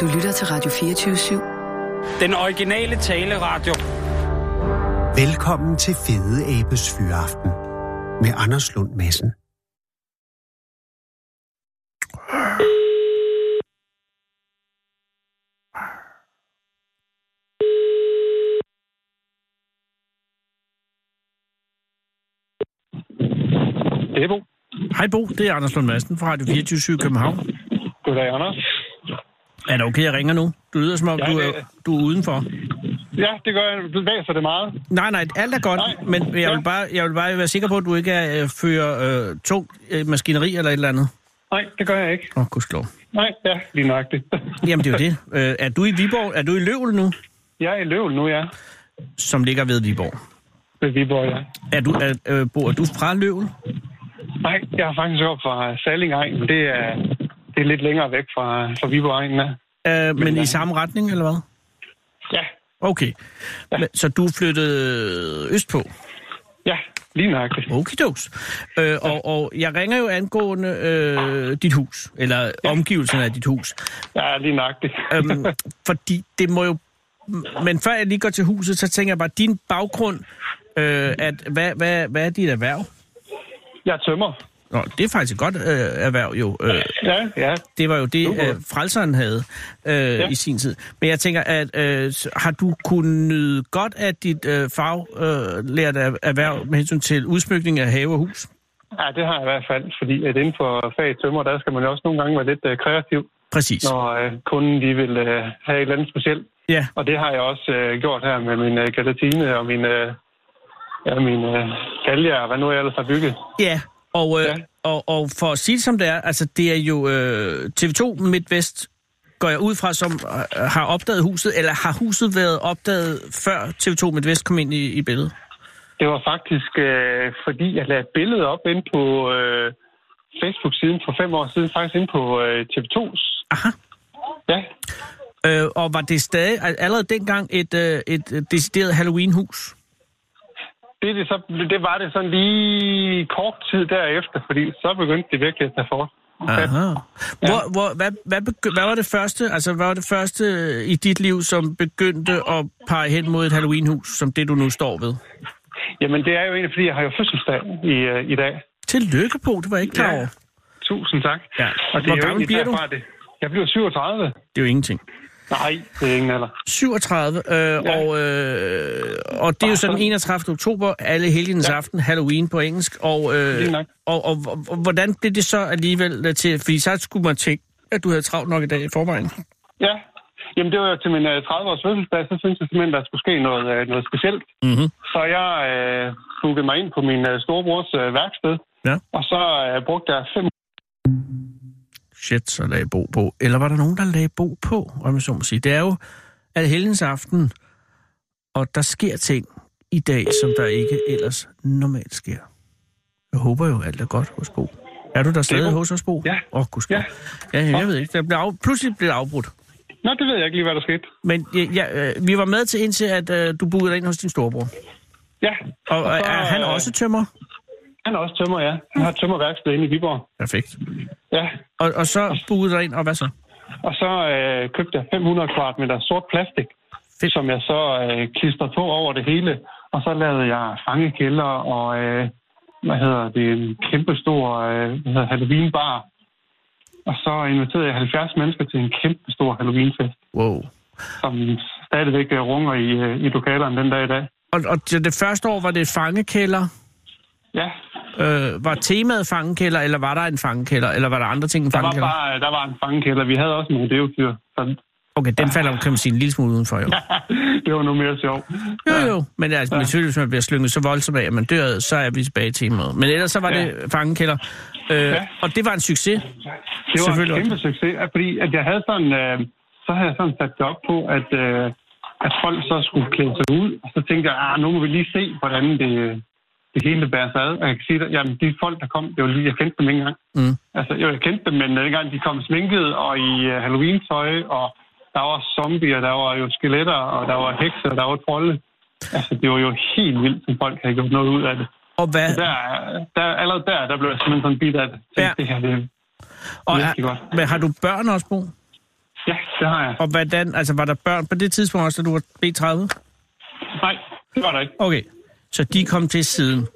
Du lytter til Radio 24-7. Den originale taleradio. Velkommen til Fede Abes Fyraften med Anders Lund Madsen. Det er Bo. Hej Bo, det er Anders Lund Madsen fra Radio 24 København. Goddag, Anders. Er det okay, jeg ringer nu? Du lyder som om, Ja, du, er, du er udenfor. Ja, det gør jeg. Du læser det meget. Nej, nej, alt er godt, Nej, men jeg vil, bare, jeg vil bare være sikker på, at du ikke er, øh, fører øh, tung øh, maskineri eller et eller andet. Nej, det gør jeg ikke. Åh, oh, gudskelov. Nej, ja, lige nøjagtigt. Jamen, det er jo det. Øh, er du i Viborg? Er du i Løvel nu? Jeg er i Løvel nu, ja. Som ligger ved Viborg. Ved Viborg, ja. Er du, er, øh, Bo, er du fra Løvel? Nej, jeg har faktisk op fra Salingegn, men det er, det er lidt længere væk fra, fra Viborg egnen. Ja. Øh, men i øh, samme retning, eller hvad? ja, Okay. Ja. Men, så du flyttet østpå? ja, lige nøjagtigt. Okidoks. Øh, og, og jeg ringer jo angående øh, dit hus, eller omgivelserne af dit hus. Ja, lige nøjagtigt. øhm, fordi det må jo... Men før jeg lige går til huset, så tænker jeg bare, din baggrund, øh, at, hvad, hvad, hvad er dit erhverv? jeg er tømmer. Nå, det er faktisk et godt øh, erhverv jo. Øh, Ja, ja. det var jo det, øh, frelseren havde øh, ja. i sin tid. Men jeg tænker, at øh, har du kunnet nyde godt af dit øh, faglærte øh, erhverv med hensyn til udsmykning af have og hus? Ja, det har jeg i hvert fald, fordi at inden for fag tømmer, der skal man jo også nogle gange være lidt uh, kreativ, Præcis. når uh, kunden de vil uh, have et eller andet specielt. Ja, Og det har jeg også øh, gjort her med min øh, galatine og min, øh, ja, min øh, galge og hvad nu jeg ellers har bygget. ja. Og, øh, Ja. og, og for at sige det som det er, altså det er jo øh, TV2 MidtVest, går jeg ud fra, som øh, har opdaget huset, eller har huset været opdaget før TV2 MidtVest kom ind i, i billedet? Det var faktisk, øh, fordi jeg lagde et billede op ind på øh, Facebook-siden for fem år siden, faktisk ind på øh, TV2's. Aha. Ja, Øh, og var det stadig al- allerede dengang et, øh, et øh, decideret Halloween-hus? Det, det, så, det var det sådan lige kort tid derefter, fordi så begyndte det virkelig at tage for. Aha. Hvor, hvor, hvad, hvad, begy- hvad var det første, altså hvad var det første i dit liv, som begyndte at pege hen mod et Halloween-hus, som det du nu står ved? Jamen det er jo egentlig, fordi jeg har jo fødselsdag i, øh, i dag. Tillykke på, det var jeg ikke klar Ja. over. Tusind tak. Ja. Og det Hvor er jo gammel bliver du? Det. Jeg bliver 37. Det er jo ingenting. Nej, det er ingen alder. 37, øh, ja. og, øh, og det er jo sådan 31. oktober, alle helgens ja. Aften, Halloween på engelsk, og, øh, og, og, og hvordan blev det så alligevel øh, til, fordi så skulle man tænke, at du havde travlt nok i dag i forvejen. Ja, jamen det var jo til min øh, 30-års fødselsdag, så synes jeg simpelthen, der skulle ske noget, øh, noget specielt. Mm-hmm. Så jeg øh, bookede mig ind på min øh, storebrors øh, værksted, Ja. og så øh, brugte jeg fem Shit, så lagde Bo på. Eller var der nogen, der lagde Bo på, om jeg så må sige. Det er jo alle helgens aften, og der sker ting i dag, som der ikke ellers normalt sker. Jeg håber jo, alt er godt hos Bo. Er du der stadig hos os, Bo? Ja. Åh, oh, ja. Ja. ja. jeg ved ikke. Der blev af... Pludselig blev det afbrudt. Nå, det ved jeg ikke lige, hvad der skete. Men ja, ja, øh, vi var med til indtil, at øh, du boede ind hos din storebror. Ja. Og, og så, er han øh, også tømmer? Han er også tømmer, ja. Han har tømmerværksted inde i Viborg. Perfekt. Ja. Og, og så boede dig ind, og hvad så? Og så øh, købte jeg 500 kvadratmeter sort plastik, Fedt. som jeg så øh, klistrede på over det hele. Og så lavede jeg fangekælder og, øh, hvad hedder det, en kæmpe stor øh, hvad hedder, Halloween-bar. Og så inviterede jeg 70 mennesker til en kæmpe stor Halloween-fest, Wow. som stadigvæk øh, runger i, øh, i lokalerne den dag i dag. Og, og det det første år var det fangekælder. Ja, Øh, var temaet fangekælder, eller var der en fangekælder, eller var der andre ting end der var fangekælder? bare der var en fangekælder. Vi havde også nogle deotyr, så Okay, den falder, kan man sige, en lille smule udenfor, jo. det var nu mere sjovt. Jo, jo. Men altså, ja. selvfølgelig, hvis man bliver slynget så voldsomt af, at man dør, så er vi tilbage til temaet. Men ellers så var Ja. det fangekælder. Øh, Ja. Og det var en succes. Det var en kæmpe succes, fordi at jeg havde sådan, øh, så havde jeg sådan sat det op på, at, øh, at folk så skulle klæde sig ud. Og så tænkte jeg, ah, nu må vi lige se, hvordan det, det hele bærer sig ad. Og jeg kan sige, at jamen, de folk, der kom, det var lige, jeg kendte dem ikke engang. Mm. Altså, jo, jeg kendte dem, men dengang de kom sminket og i uh, Halloween-tøj, og der var zombier, der var jo skeletter, og der var hekser, der var trolde. Altså, det var jo helt vildt, som folk havde gjort noget ud af det. Og hvad, Der, der, allerede der, der blev jeg simpelthen sådan bit af det. Ja. Ja. Det her, det, og virkelig er, godt. men har du børn også, Bo? ja, det har jeg. Og hvordan, altså var der børn på det tidspunkt også, da du var B30? Nej, det var der ikke. Okay, så de kom til siden.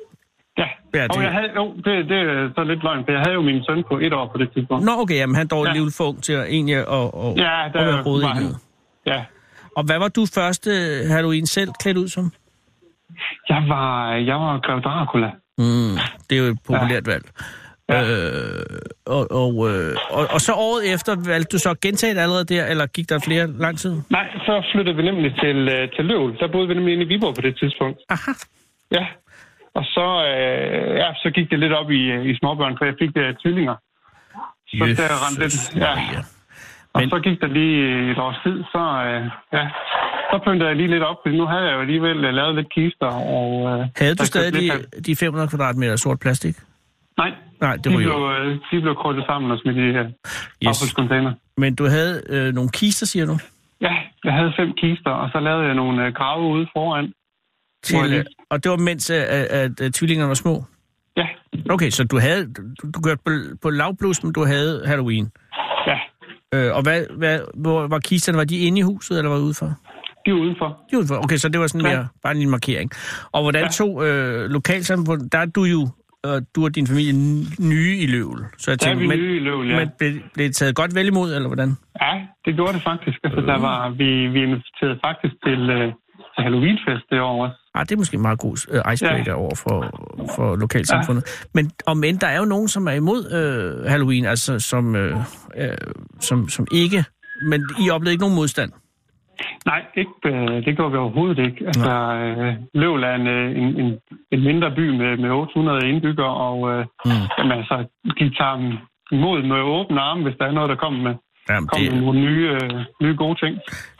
Ja, Ja, ja det- og jeg havde, jo, det, det er så lidt løgn, for jeg havde jo min søn på et år på det tidspunkt. Nå, okay, jamen han dog Ja. alligevel ung til at egentlig at, at, at, Ja, at der være rodet i. Ja, Og hvad var du første Halloween selv klædt ud som? jeg var, jeg var Grev Dracula. Mm, det er jo et populært valg. Ja. Øh, og, og, øh, og, og så året efter, valgte du så at gentage det allerede der, eller gik der flere lang tid? Nej, så flyttede vi nemlig til, øh, til Løvel. Der boede vi nemlig inde i Viborg på det tidspunkt. Aha. Ja, og så, øh, ja, så gik det lidt op i, øh, i småbørn, for jeg fik uh, tvillinger. Så Jesus der rendte lidt, ja. Maria. Og Men- så gik der lige et års tid, så, øh, ja, så pyntede jeg lige lidt op, fordi nu havde jeg jo alligevel øh, lavet lidt kister. Og, øh, Havde du stadig lidt af- de, de 500 kvadratmeter sort plastik? Nej, Nej, det de blev, jo... øh, de blev krydset sammen og smidt i uh, Yes. affaldscontainer. Men du havde øh, nogle kister, siger du? Ja, jeg havde fem kister, og så lavede jeg nogle øh, grave ude foran. Til, øh, og det var mens, at, at, at, at tvillingerne var små? Ja, Okay, så du havde du, du kørte på, på lavblus, men du havde Halloween. ja, Øh, og hvad, hvad, hvor var kisterne? Var de inde i huset, eller var de udenfor? de er udenfor. De er udenfor. Okay, så det var sådan Ja. mere bare en lille markering. Og hvordan Ja. tog øh, lokalsamfund, der er du jo, øh, du og din familie nye i Løvel. Så jeg Der er vi nye i Løvel, ja. men blev, blev taget godt vel imod, eller hvordan? Ja, det gjorde det faktisk. Altså, der var, vi, vi inviterede faktisk til, øh, til Halloweenfest det år også. Ah, det er måske en meget god øh, icebreaker ja. over for, for lokalsamfundet. Ja. Men om end der er jo nogen, som er imod øh, Halloween, altså som, øh, øh, som, som ikke... Men I oplevede ikke nogen modstand? Nej, ikke, øh, det gjorde vi overhovedet ikke. Altså, øh, Løvel er en, øh, en, en, en mindre by med, med 800 indbyggere, og øh, Mm. jamen, altså, de tager dem imod med åbne arme, hvis der er noget, der kommer med, Jamen, kommer det nogle nye, øh, nye gode ting.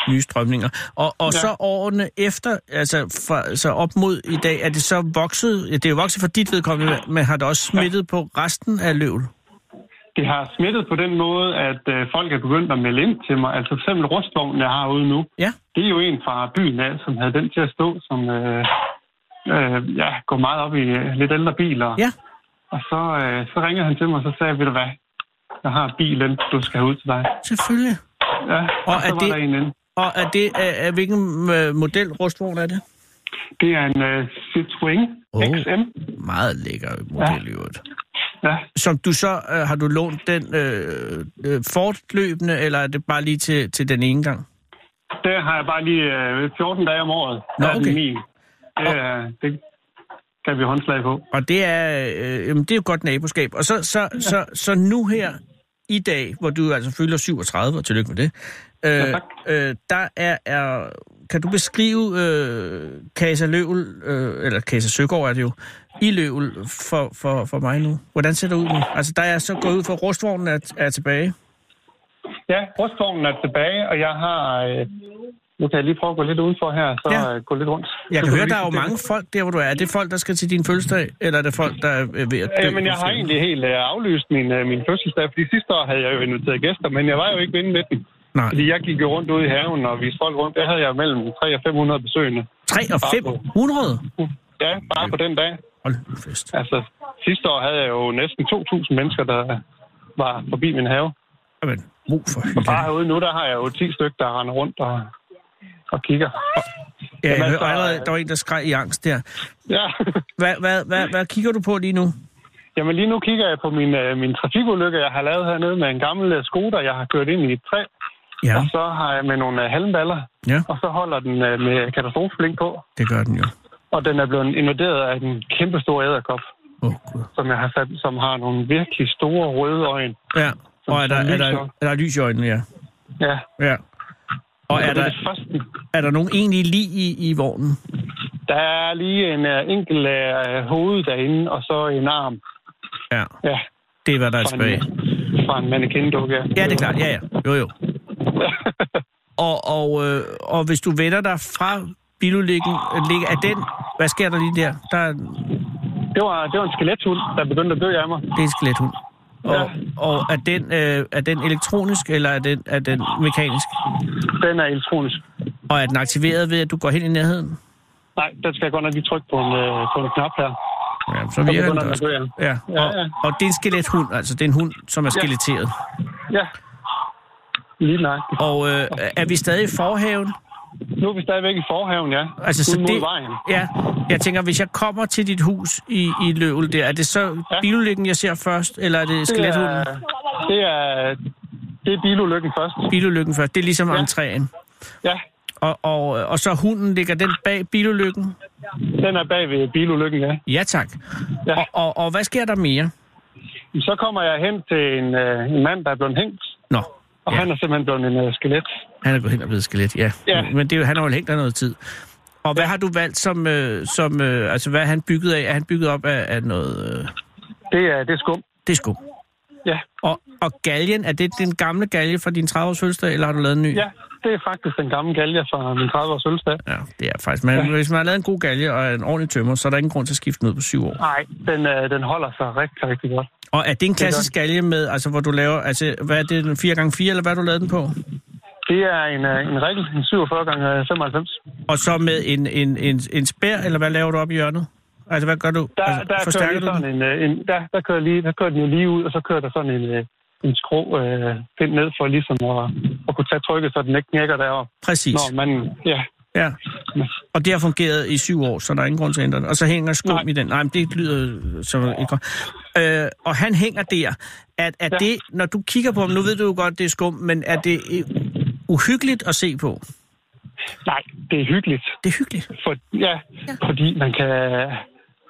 nye strømninger. Og, og ja. Ja. så årene efter, altså fra, så op mod i dag, er det så vokset... Ja, det er jo vokset for dit vedkommende, men har det også smittet på resten af Løvel? Det har smittet på den måde, at øh, folk er begyndt at melde ind til mig. Altså eksempel rustvognen, jeg har ude nu. Ja. Det er jo en fra byen af, som havde den til at stå, som øh, øh, ja, går meget op i øh, lidt ældre biler. Ja. Og så, øh, så ringede han til mig, og så sagde jeg, ved du hvad, jeg har bilen, du skal have ud til dig. Selvfølgelig. Ja, og, Og og så er var det- der en inde. Og er det, er, er, hvilken øh, model rustvogn er det? Det er en øh, Citroën Oh. XM. Meget lækker model i øvrigt. Ja, Som du så, øh, har du lånt den øh, øh, fortløbende, eller er det bare lige til, til den ene gang? der har jeg bare lige øh, 14 dage om året. Nå, Der er den okay. Min. Det, er, det kan vi håndslag på. Og det er, øh, jamen, det er jo godt naboskab. Og så, så, ja. så, så nu her i dag, hvor du altså fylder 37, og tillykke med det, øh, Ja, tak. øh, der er, er, kan du beskrive øh, Casa Løvel, øh, eller Casa Søgaard er det jo, i Løvel for, for, for mig nu? Hvordan ser det ud nu? Altså, der er så gået ud for, at rustvognen er, er tilbage. Ja, rustvognen er tilbage, og jeg har... Øh, nu kan jeg lige prøve at gå lidt udenfor her, så Ja. ja. gå lidt rundt. Jeg kan høre, der er jo mange folk der, hvor du er. Er det folk, der skal til din fødselsdag, eller er det folk, der er ved at dø? Ja, men jeg har egentlig helt øh, aflyst min, øh, min fødselsdag, fordi sidste år havde jeg jo inviteret gæster, men jeg var jo ikke inde med den. Nej, Fordi jeg gik jo rundt ude i haven og viste folk rundt. Der havde jeg mellem 3 og 500 besøgende. 3 og 500? Ja, bare på den dag. Hold nu fest. Altså, sidste år havde jeg jo næsten 2.000 mennesker, der var forbi min have. Jamen, brug for Og hylden. bare herude nu, der har jeg jo 10 stykker, der render rundt og, og kigger. Ja, jeg hørte altså, allerede, der var en, der skreg i angst der. Ja. Hvad, hvad, hvad, hvad kigger du på lige nu? Jamen lige nu kigger jeg på min, øh, min trafikulykke, jeg har lavet hernede med en gammel øh, Skoda, jeg har kørt ind i et træ. Ja, Og så har jeg med nogle øh, halmballer, ja, og så holder den øh, med katastrofelink på. det gør den jo. Og den er blevet invaderet af en kæmpe stor æderkop, oh, som jeg har sat, som har nogle virkelig store røde øjne. Ja, og er der, er, lyser. der, er der lys i øjnene, ja. Ja. ja. Og er der, er der nogen egentlig lige i, i vognen? Der er lige en uh, enkelt uh, hoved derinde, og så en arm. Ja, Ja, det er, hvad der er tilbage. fra en mannequin-dukke. Ja. Ja, det er klart. Ja, ja. Jo, jo. Og, og, øh, og hvis du vender dig fra bilulykken, øh, ligger- er den... Hvad sker der lige der? Der er, det, var, det var en skelethund, der begyndte at dø af mig. det er en skelethund. Og, Ja. og er, den, øh, er den elektronisk, eller er den, er den mekanisk? Den er elektronisk. Og er den aktiveret ved, at du går hen i nærheden? Nej, der skal jeg godt nok lige trykke på en, øh, på en knap her. Ja, så virker den den også. Ja, Ja, og, ja. og det er en skelethund, altså det er en hund, som er skeletteret. Ja. lige nøjagtigt. Og øh, er vi stadig i forhaven? Nu er vi stadigvæk i forhaven, ja. Altså, så det, vejen. ja, jeg tænker, hvis jeg kommer til dit hus i, i Løvel der, er det så Ja. bilulykken, jeg ser først, eller er det Det skelethunden? er, det er, det er bilulykken først. Bilulykken først, det er ligesom Ja. entréen. Ja, Og, og, og så hunden, ligger den bag bilulykken? den er bag ved bilulykken, ja. Ja, tak. Ja. Og, og, og hvad sker der mere? Så kommer jeg hen til en, øh, en mand, der er blevet hængt, Nå, og Ja. han er simpelthen blevet en uh, skelet. Han er gået hen og blevet skelet, ja. Ja. Men det han har jo hængt der noget tid. Og hvad har du valgt som, øh, som øh, altså hvad er han bygget af? Er han bygget op af, af noget, øh, Det er, det er skum. det er skum. Ja. Og, og galgen, er det den gamle galge fra din 30-års fødselsdag, eller har du lavet en ny? ja, det er faktisk den gamle galge fra min 30-års fødselsdag. Ja, det er faktisk. Men ja. hvis man har lavet en god galge og en ordentlig tømmer, så er der ingen grund til at skifte den ud på syv år. Nej, den, øh, den holder sig rigtig, rigtig godt. Og er det en klassisk galge med, altså hvor du laver, altså hvad er det, 4x4, eller hvad har du lavet den på? Det er en, øh, en regel, en 47 gange 95. Og så med en, en, en, en spær, eller hvad laver du op i hjørnet? Altså hvad gør du? Der, altså, der, kører lige sådan en, øh, en, der, der, kører lige, der kører den jo lige ud, og så kører der sådan en, øh, en skrå øh, pind ned for ligesom at, at kunne tage trykket, så den ikke knækker deroppe. Præcis. Når man, ja, Ja. Og det har fungeret i syv år, så der er ingen grund til at ændre det. Og så hænger skum Nej. i den. Nej, men det lyder som ikke godt. Øh, og han hænger der. Er, er Ja. det, når du kigger på ham, nu ved du jo godt, det er skum, men er det øh, uhyggeligt at se på? nej, det er hyggeligt. Det er hyggeligt. For, ja, ja, fordi man kan,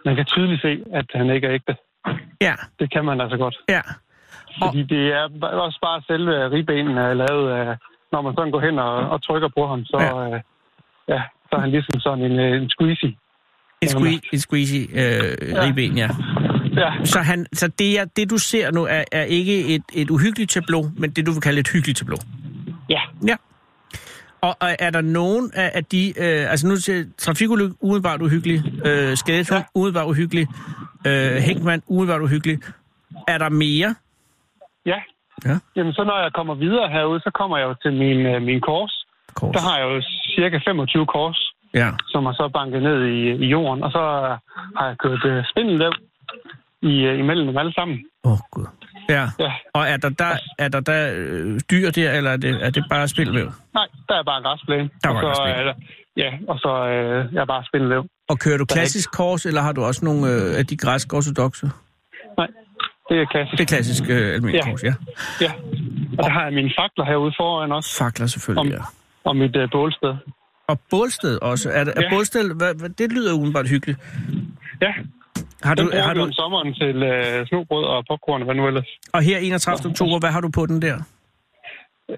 man kan tydeligt se, at han ikke er ægte. Ja, Det kan man altså godt. ja. Fordi det er også bare selve ribbenene er lavet af, når man sådan går hen og, og trykker på ham, så, Ja. Øh, ja, så er han ligesom sådan en, øh, en squeezy. En, squeeze, en squeezy øh, ja. ribben, ja. Ja, Så, han, så det, er, det, du ser nu, er, er ikke et, et uhyggeligt tableau, men det, du vil kalde et hyggeligt tableau. Ja. Ja. Og, er der nogen af, de... Øh, altså nu til trafikulykke umiddelbart uhyggelig, øh, skadeshund ja. umiddelbart uhyggelig, øh, hængmand umiddelbart uhyggelig. Er der mere? Ja. Ja. Jamen, så når jeg kommer videre herude, så kommer jeg jo til min, øh, min kors. Kors. Der har jeg jo cirka 25 kors, Ja. som er så banket ned i, i jorden. Og så har jeg kørt øh, spindelvæv i, øh, imellem dem alle sammen. Åh, oh, Gud. Ja. Ja. Og er der der, er der, der øh, dyr der, eller er det, er det bare spilvæv? Nej, der er bare græsplæne. Der er og bare så, græsplæne. er der, Ja, og så øh, jeg er bare spindelvæv. Og kører du klassisk kors, eller har du også nogle øh, af de græske ortodoxe? Nej, det er klassisk. Det er klassisk øh, almindelig Ja. kors, ja. Ja. Og der har jeg mine fakler herude foran også, Fakler selvfølgelig, Om- ja. og mit øh, bålsted. Og bålsted også. Er, det, er Ja. bålsted, hvad, hvad, det lyder umiddelbart hyggeligt. Ja, Har du, har du, om sommeren til øh, snobrød og popcorn og hvad nu ellers. og her 31. oktober, hvad har du på den der?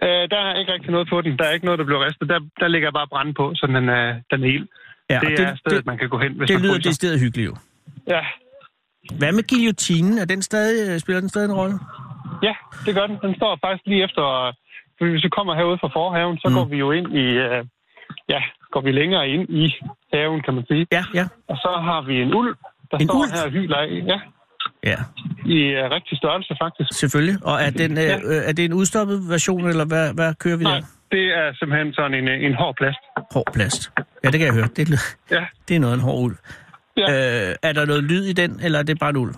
Øh, der er ikke rigtig noget på den. Der er ikke noget, der bliver ristet. Der, der ligger bare brænde på, så den er, den er ild. Ja, det, og er stedet, det, man kan gå hen, hvis det man lyder fryser. decideret hyggeligt jo. Ja. Hvad med guillotinen? Er den stadig, øh, spiller den stadig en rolle? ja, det gør den. Den står faktisk lige efter... For hvis vi kommer herude fra forhaven, så mm. går vi jo ind i... Øh, ja, går vi længere ind i haven, kan man sige. Ja, ja. Og så har vi en ulv, der En står ulv? her og hyler af. Ja, Ja, i øh, rigtig størrelse faktisk. selvfølgelig. Og er, den, øh, Ja. øh, er det en udstoppet version, eller hvad, hvad kører vi Nej, der? det er simpelthen sådan en, en hård plast. Hård plast. Ja, det kan jeg høre. Det, Ja, det er noget af en hård ulv. ja. Øh, er der noget lyd i den, eller er det bare en ulv?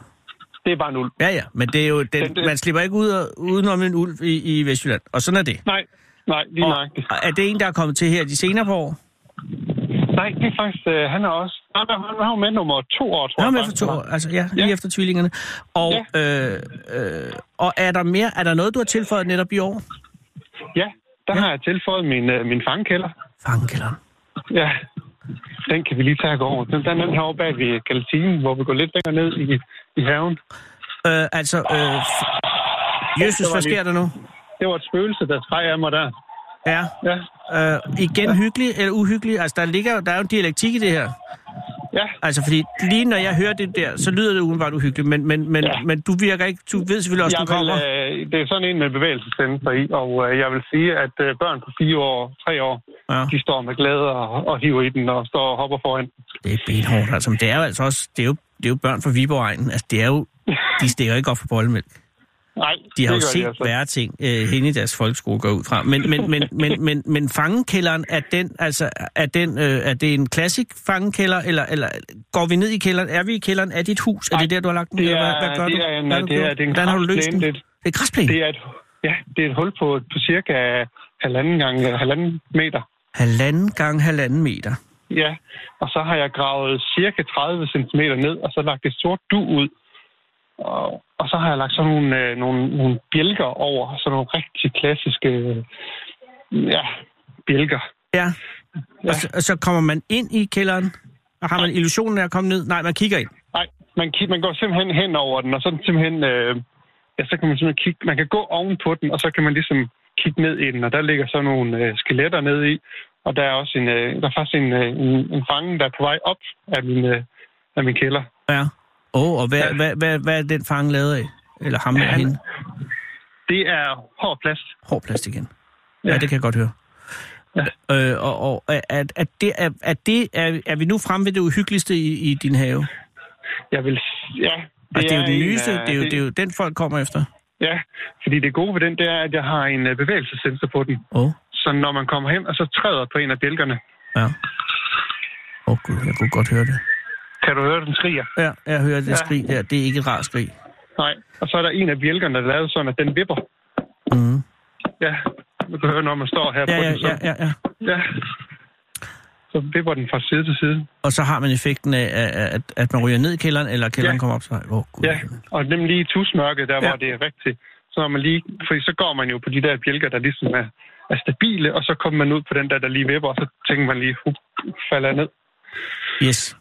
det er bare en ulv. Ja, ja, men det er jo, den, Den- den- man slipper ikke ud og, udenom en ulv i, i Vestjylland. Og sådan er det. Nej, nej, lige Og, nøjagtigt. er det en, der er kommet til her de senere på år? Nej, det er faktisk, øh, han er også... Nej, han han var med nummer to år, tror jeg. med for to han år. var. Altså, ja, lige Ja. efter tvillingerne. Og, øh, øh, og er der mere? Er der noget, du har tilføjet netop i år? Ja, der Ja. har jeg tilføjet min, øh, min fangekælder. Fangekælderen. Ja, den kan vi lige tage over. Den, den er herovre bag ved kantinen, hvor vi går lidt længere ned i, i haven. Øh, altså, øh, Jesus, var hvad sker der nu? Det var et spøgelse, der af mig der. Ja, Ja, øh, igen hyggelig eller uhyggelig? Altså, der, ligger, der er jo en dialektik i det her. ja, Altså, fordi lige når jeg hører det der, så lyder det umiddelbart uhyggeligt, men, men, men, Ja. men du virker ikke, du ved selvfølgelig også, jeg du kommer. vil, øh, det er sådan en med bevægelsescentre i, og øh, jeg vil sige, at øh, børn på fire år, tre år, Ja. de står med glæde og, og hiver i den og står og hopper foran. Det er benhårdt, altså. Men det er jo altså også, det er jo, det er jo børn fra Viborg Altså, det er jo, de stikker ikke op for bollemælk. Nej, De har jo set altså. værre ting øh, hen i deres folkeskole går ud fra. Men, men, men, men, men, men fangekælderen, er den, altså, er, den, øh, er det en klassik fangekælder, eller, eller går vi ned i kælderen? Er vi i kælderen? Er dit hus? Er det Nej, der, du har lagt den? det er- hvad, hvad gør det du? er en- Hvad du det er- det er en Hvordan har du løst den? Det- Det er græsplæne? Det er et, Ja, det er et hul på, på cirka halvanden gange halvanden meter. Halvanden gange halvanden meter. Ja, og så har jeg gravet cirka 30 cm ned, og så lagt et sort du ud. Og, og så har jeg lagt sådan nogle, øh, nogle, nogle bjælker over, sådan nogle rigtig klassiske øh, ja, bjælker. Ja. Ja. Og, så, og så kommer man ind i kælderen, og har man illusionen af at komme ned? Nej, man kigger ind. Nej, man, ki- man går simpelthen hen over den, og så simpelthen... Øh, ja, så kan man simpelthen kigge... Man kan gå oven på den, og så kan man ligesom kigge ned i den, og der ligger så nogle øh, skeletter nede i. Og der er også en, øh, der er faktisk en, øh, en, en fange, der er på vej op af min, øh, af min kælder. Ja. Åh, oh, og hvad, Ja. hvad, hvad, hvad er den fange lavet af? Eller ham eller Han- hende? Det er hård plast. Hård plast igen. Ja, Ja. det kan jeg godt høre. Ja. Øh, og og er, er, er, det, er, er, det, er, er vi nu fremme ved det uhyggeligste i, i din have? Jeg vil... Ja, Og det er jo den en, nyeste, øh, det er jo, det er jo den, folk kommer efter. Ja, fordi det gode ved den, det er, at jeg har en øh, bevægelsessensor på den. Oh, Så når man kommer hen og så træder på en af bjælkerne, ja. Åh oh, gud, jeg kunne godt høre det. Kan du høre, den skriger. Ja, jeg hører det Ja. skrig der. Det er ikke et rart skrig. Nej, og så er der en af bjælkerne, der er lavet sådan, at den vipper. Mm. Ja, du kan høre, når man står her Ja, på ja, den. Så, ja, ja, ja. ja. Så vipper den fra side til side. Og så har man effekten af, at, at, man ryger ned i kælderen, eller kælderen Ja. kommer op til Åh, oh, gud. Ja, og nemlig lige i tusmørket, der Ja. hvor det er rigtigt. Så når man lige, fordi så går man jo på de der bjælker, der ligesom er, er stabile, og så kommer man ud på den der, der lige vipper, og så tænker man lige, hup, falder ned. Yes.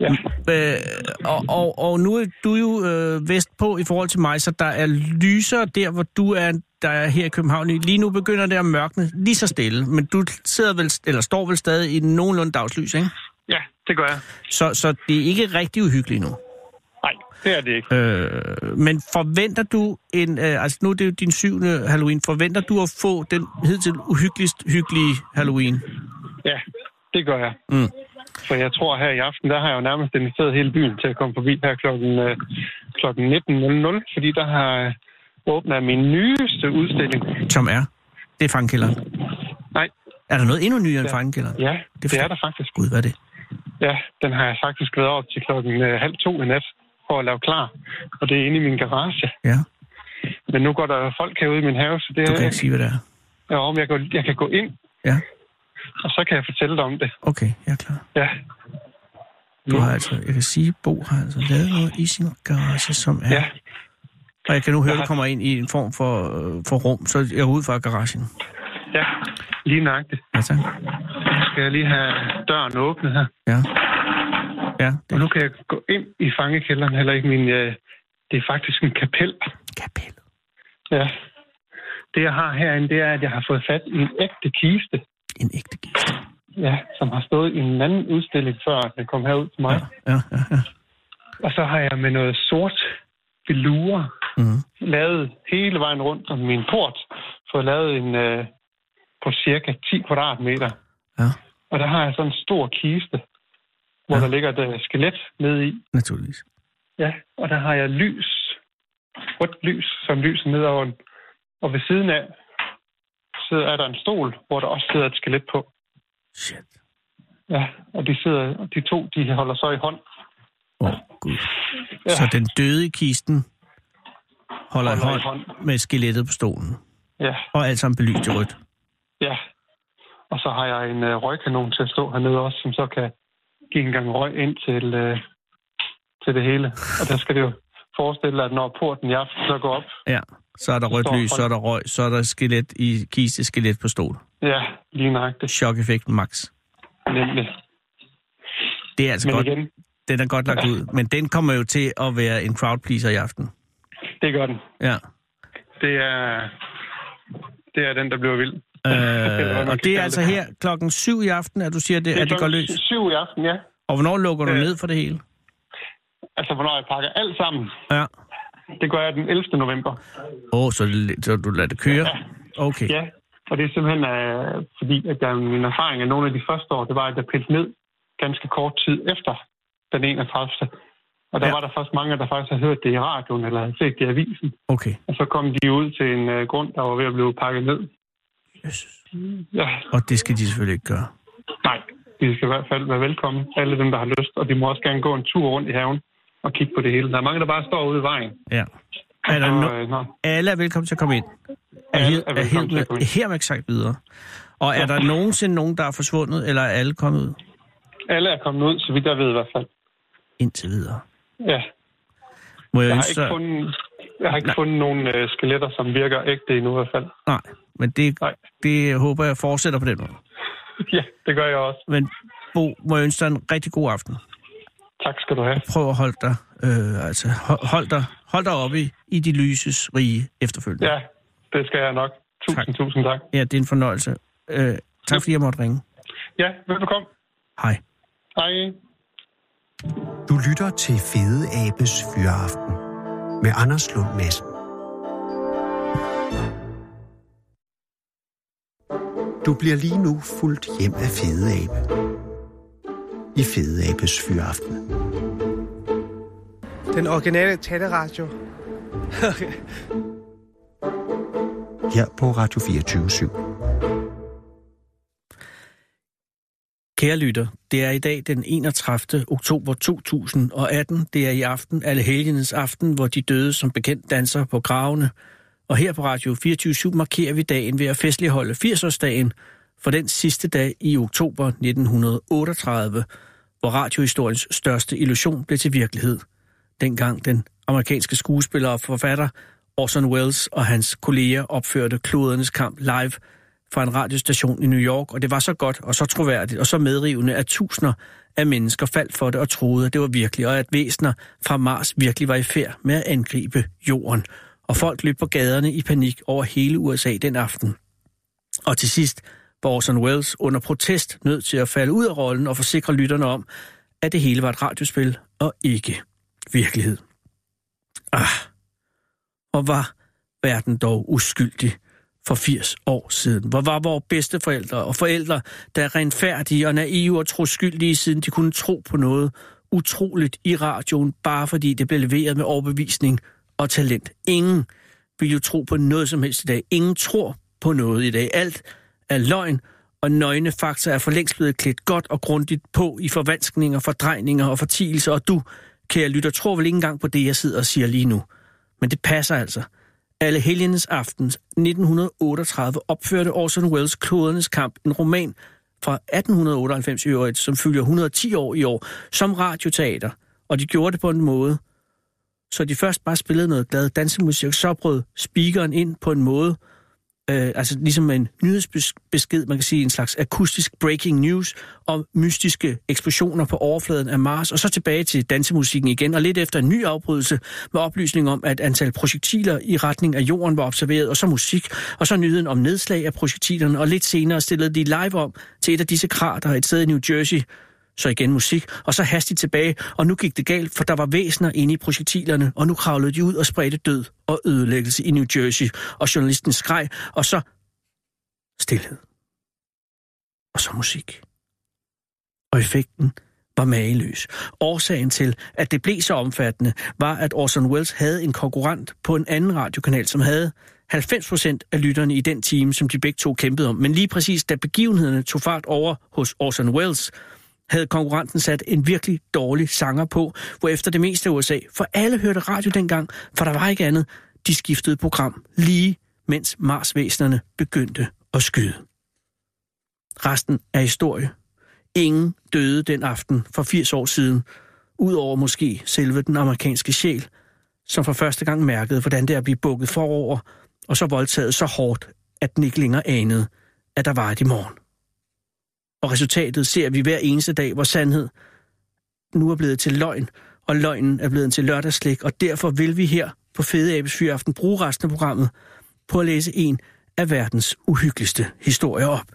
Ja. Øh, og, og, og nu er du jo øh, vestpå i forhold til mig, så der er lysere der, hvor du er, der er her i København. Lige nu begynder det at mørkne lige så stille, men du sidder vel, eller står vel stadig i nogenlunde dagslys, ikke? Ja, det gør jeg. Så, så det er ikke rigtig uhyggeligt nu. Nej, det er det ikke. Øh, men forventer du en, øh, altså nu er det jo din syvende Halloween, forventer du at få den hidtil uhyggeligst hyggelige Halloween? Ja, det gør jeg. Mm. For jeg tror her i aften, der har jeg jo nærmest inviteret hele byen til at komme forbi her klokken, øh, klokken 19.00, fordi der har åbnet min nyeste udstilling. Som er? Det er fangkælderen. Nej, Er der noget endnu nyere end fangkælderen? ja, Det er det er der faktisk. Gud, hvad er det? Ja, den har jeg faktisk været op til klokken øh, halv to i nat for at lave klar. Og det er inde i min garage. Ja, Men nu går der folk herude i min have, så det du er... kan ikke sige, hvad det er. Ja, om jeg, går, jeg kan gå ind, Ja, og så kan jeg fortælle dig om det. okay, jeg er klar. Ja, Du har altså, jeg kan sige, Bo har altså lavet noget i sin garage, som er... ja, Og jeg kan nu høre, har- du kommer ind i en form for, øh, for rum, så jeg er ude fra garagen. ja. Lige nøjagtigt. Ja, tak. Skal jeg lige have døren åbnet her? Ja. Ja, det Og nu kan jeg gå ind i fangekælderen, eller ikke min... Øh, det er faktisk en kapel. kapel. Ja. Det, jeg har herinde, det er, at jeg har fået fat i en ægte kiste. En ægte gist. Ja, som har stået i en anden udstilling, før den kom herud til mig. Ja, ja, ja. ja. Og så har jeg med noget sort velure Mm. lavet hele vejen rundt om min port, fået lavet en øh, på cirka 10 kvadratmeter. ja Og der har jeg sådan en stor kiste, hvor Ja. ja. der ligger et øh, skelet nede i. naturligvis. Ja, og der har jeg lys, rødt lys, som lyser ned over den. Og ved siden af sidder, er der en stol, hvor der også sidder et skelet på. Shit. Ja, og de, sidder, de to, de holder så i hånd. Åh, oh, Gud. Ja. Så den døde i kisten holder, Holder i hånd, hånd. med skelettet på stolen. Ja, Og alt sammen belyst i rødt. ja. Og så har jeg en øh, røgkanon til at stå hernede også, som så kan give en gang røg ind til, øh, til det hele. Og der skal det jo forestille, at når porten i aften så går op, Ja. Så er der rødt lys, så er der røg, så er der skelet i kiste, skelet på stol. ja, lige nøjagtigt, Chok-effekt max. nemlig. Det er altså Men godt. igen, Den er godt lagt ud. Men den kommer jo til at være en crowd pleaser i aften. det gør den. Ja. Det er, det er den, der bliver vild. Øh, og det er altså her klokken syv i aften, at du siger, det, at det går løs. syv i aften, ja. Og hvornår lukker du Øh. ned for det hele? Altså, hvornår jeg pakker alt sammen. Ja. Det gør jeg den 11. november. Åh, oh, så, så du lader det køre? Okay. Ja, og det er simpelthen øh, fordi, at der, min erfaring af nogle af de første år, det var, at jeg pillede ned ganske kort tid efter den 31. Og der Ja. ja. var der først mange, der faktisk havde hørt det i radioen, eller havde set det i avisen. Okay. Og så kom de ud til en øh, grund, der var ved at blive pakket ned. Jesus. Ja, Og det skal de selvfølgelig ikke gøre. nej, de skal i hvert fald være velkommen, alle dem, der har lyst. Og de må også gerne gå en tur rundt i haven og kigge på det hele. Der er mange, der bare står ude i vejen. Ja. Er der Og, no- øh, nå, alle er velkommen til at komme ind. Er, Alle her, er er velkommen til at komme ind. her, sagt videre. Og er der nogensinde nogen, der er forsvundet, eller er alle kommet ud? alle er kommet ud, så vidt jeg ved i hvert fald. Indtil videre. Ja, Må jeg, jeg har ønske ikke fundet, jeg har ikke Nej. fundet nogen øh, skeletter, som virker ægte endnu i hvert fald. Nej, men det, Nej. det håber jeg fortsætter på den måde. Ja, det gør jeg også. Men Bo, må jeg ønske dig en rigtig god aften. Tak skal du have. Prøv at holde dig, øh, altså, hold, dig, hold dig oppe i, i de lyses rige efterfølgende. Ja, det skal jeg nok. Tusind, Tak. tusind tak. ja det er en fornøjelse. Øh, tak fordi jeg måtte ringe. Ja, velbekomme. Hej. Hej. Du lytter til Fede Abes Fyraften med Anders Lund Madsen. Du bliver lige nu fuldt hjem af Fede Abe. I Fede Abes Fyraften. Den originale taleradio. Her på Radio 24 /7. Kære lytter, det er i dag den 31. oktober 2018. Det er i aften, alle helgenes aften, hvor de døde som bekendt danser på gravene. Og her på Radio 24 markerer vi dagen ved at festligholde 80-årsdagen for den sidste dag i oktober 1938, hvor radiohistoriens største illusion blev til virkelighed. Dengang den amerikanske skuespiller og forfatter Orson Welles og hans kolleger opførte klodernes kamp live fra en radiostation i New York, og det var så godt og så troværdigt og så medrivende, at tusinder af mennesker faldt for det og troede, at det var virkelig, og at væsener fra Mars virkelig var i færd med at angribe jorden. Og folk løb på gaderne i panik over hele USA den aften. Og til sidst var Orson Welles under protest nødt til at falde ud af rollen og forsikre lytterne om, at det hele var et radiospil og ikke virkelighed. Ah, og var verden dog uskyldig for 80 år siden. Hvor var vores bedsteforældre og forældre, der er renfærdige og naive og troskyldige, siden de kunne tro på noget utroligt i radioen, bare fordi det blev leveret med overbevisning og talent. Ingen vil jo tro på noget som helst i dag. Ingen tror på noget i dag. Alt er løgn, og nøgne fakta er for længst blevet klædt godt og grundigt på i forvanskninger, fordrejninger og fortielser, og du, kære lytter, tror vel ikke engang på det, jeg sidder og siger lige nu. Men det passer altså. Alle helgenes aften 1938 opførte Orson Welles Klodernes kamp, en roman fra 1898 i øvrigt, som fylder 110 år i år, som radioteater. Og de gjorde det på en måde, så de først bare spillede noget glad dansemusik, så brød speakeren ind på en måde, øh, altså ligesom en nyhedsbesked, man kan sige en slags akustisk breaking news om mystiske eksplosioner på overfladen af Mars, og så tilbage til dansemusikken igen, og lidt efter en ny afbrydelse med oplysning om, at antal projektiler i retning af jorden var observeret, og så musik, og så nyheden om nedslag af projektilerne, og lidt senere stillede de live om til et af disse krater et sted i New Jersey, så igen musik, og så hastigt tilbage, og nu gik det galt, for der var væsener inde i projektilerne, og nu kravlede de ud og spredte død og ødelæggelse i New Jersey, og journalisten skreg, og så stillhed. Og så musik. Og effekten var mageløs. Årsagen til, at det blev så omfattende, var, at Orson Welles havde en konkurrent på en anden radiokanal, som havde 90% af lytterne i den time, som de begge to kæmpede om. Men lige præcis da begivenhederne tog fart over hos Orson Welles, havde konkurrenten sat en virkelig dårlig sanger på, hvor efter det meste af USA, for alle hørte radio dengang, for der var ikke andet, de skiftede program lige mens Marsvæsenerne begyndte at skyde. Resten er historie. Ingen døde den aften for 80 år siden, udover måske selve den amerikanske sjæl, som for første gang mærkede, hvordan det er at blive bukket forover, og så voldtaget så hårdt, at den ikke længere anede, at der var et i morgen. Og resultatet ser vi hver eneste dag, hvor sandhed nu er blevet til løgn, og løgnen er blevet til lørdagslæg, og derfor vil vi her på Fede Abes Fyraften bruge resten af programmet på at læse en af verdens uhyggeligste historier op.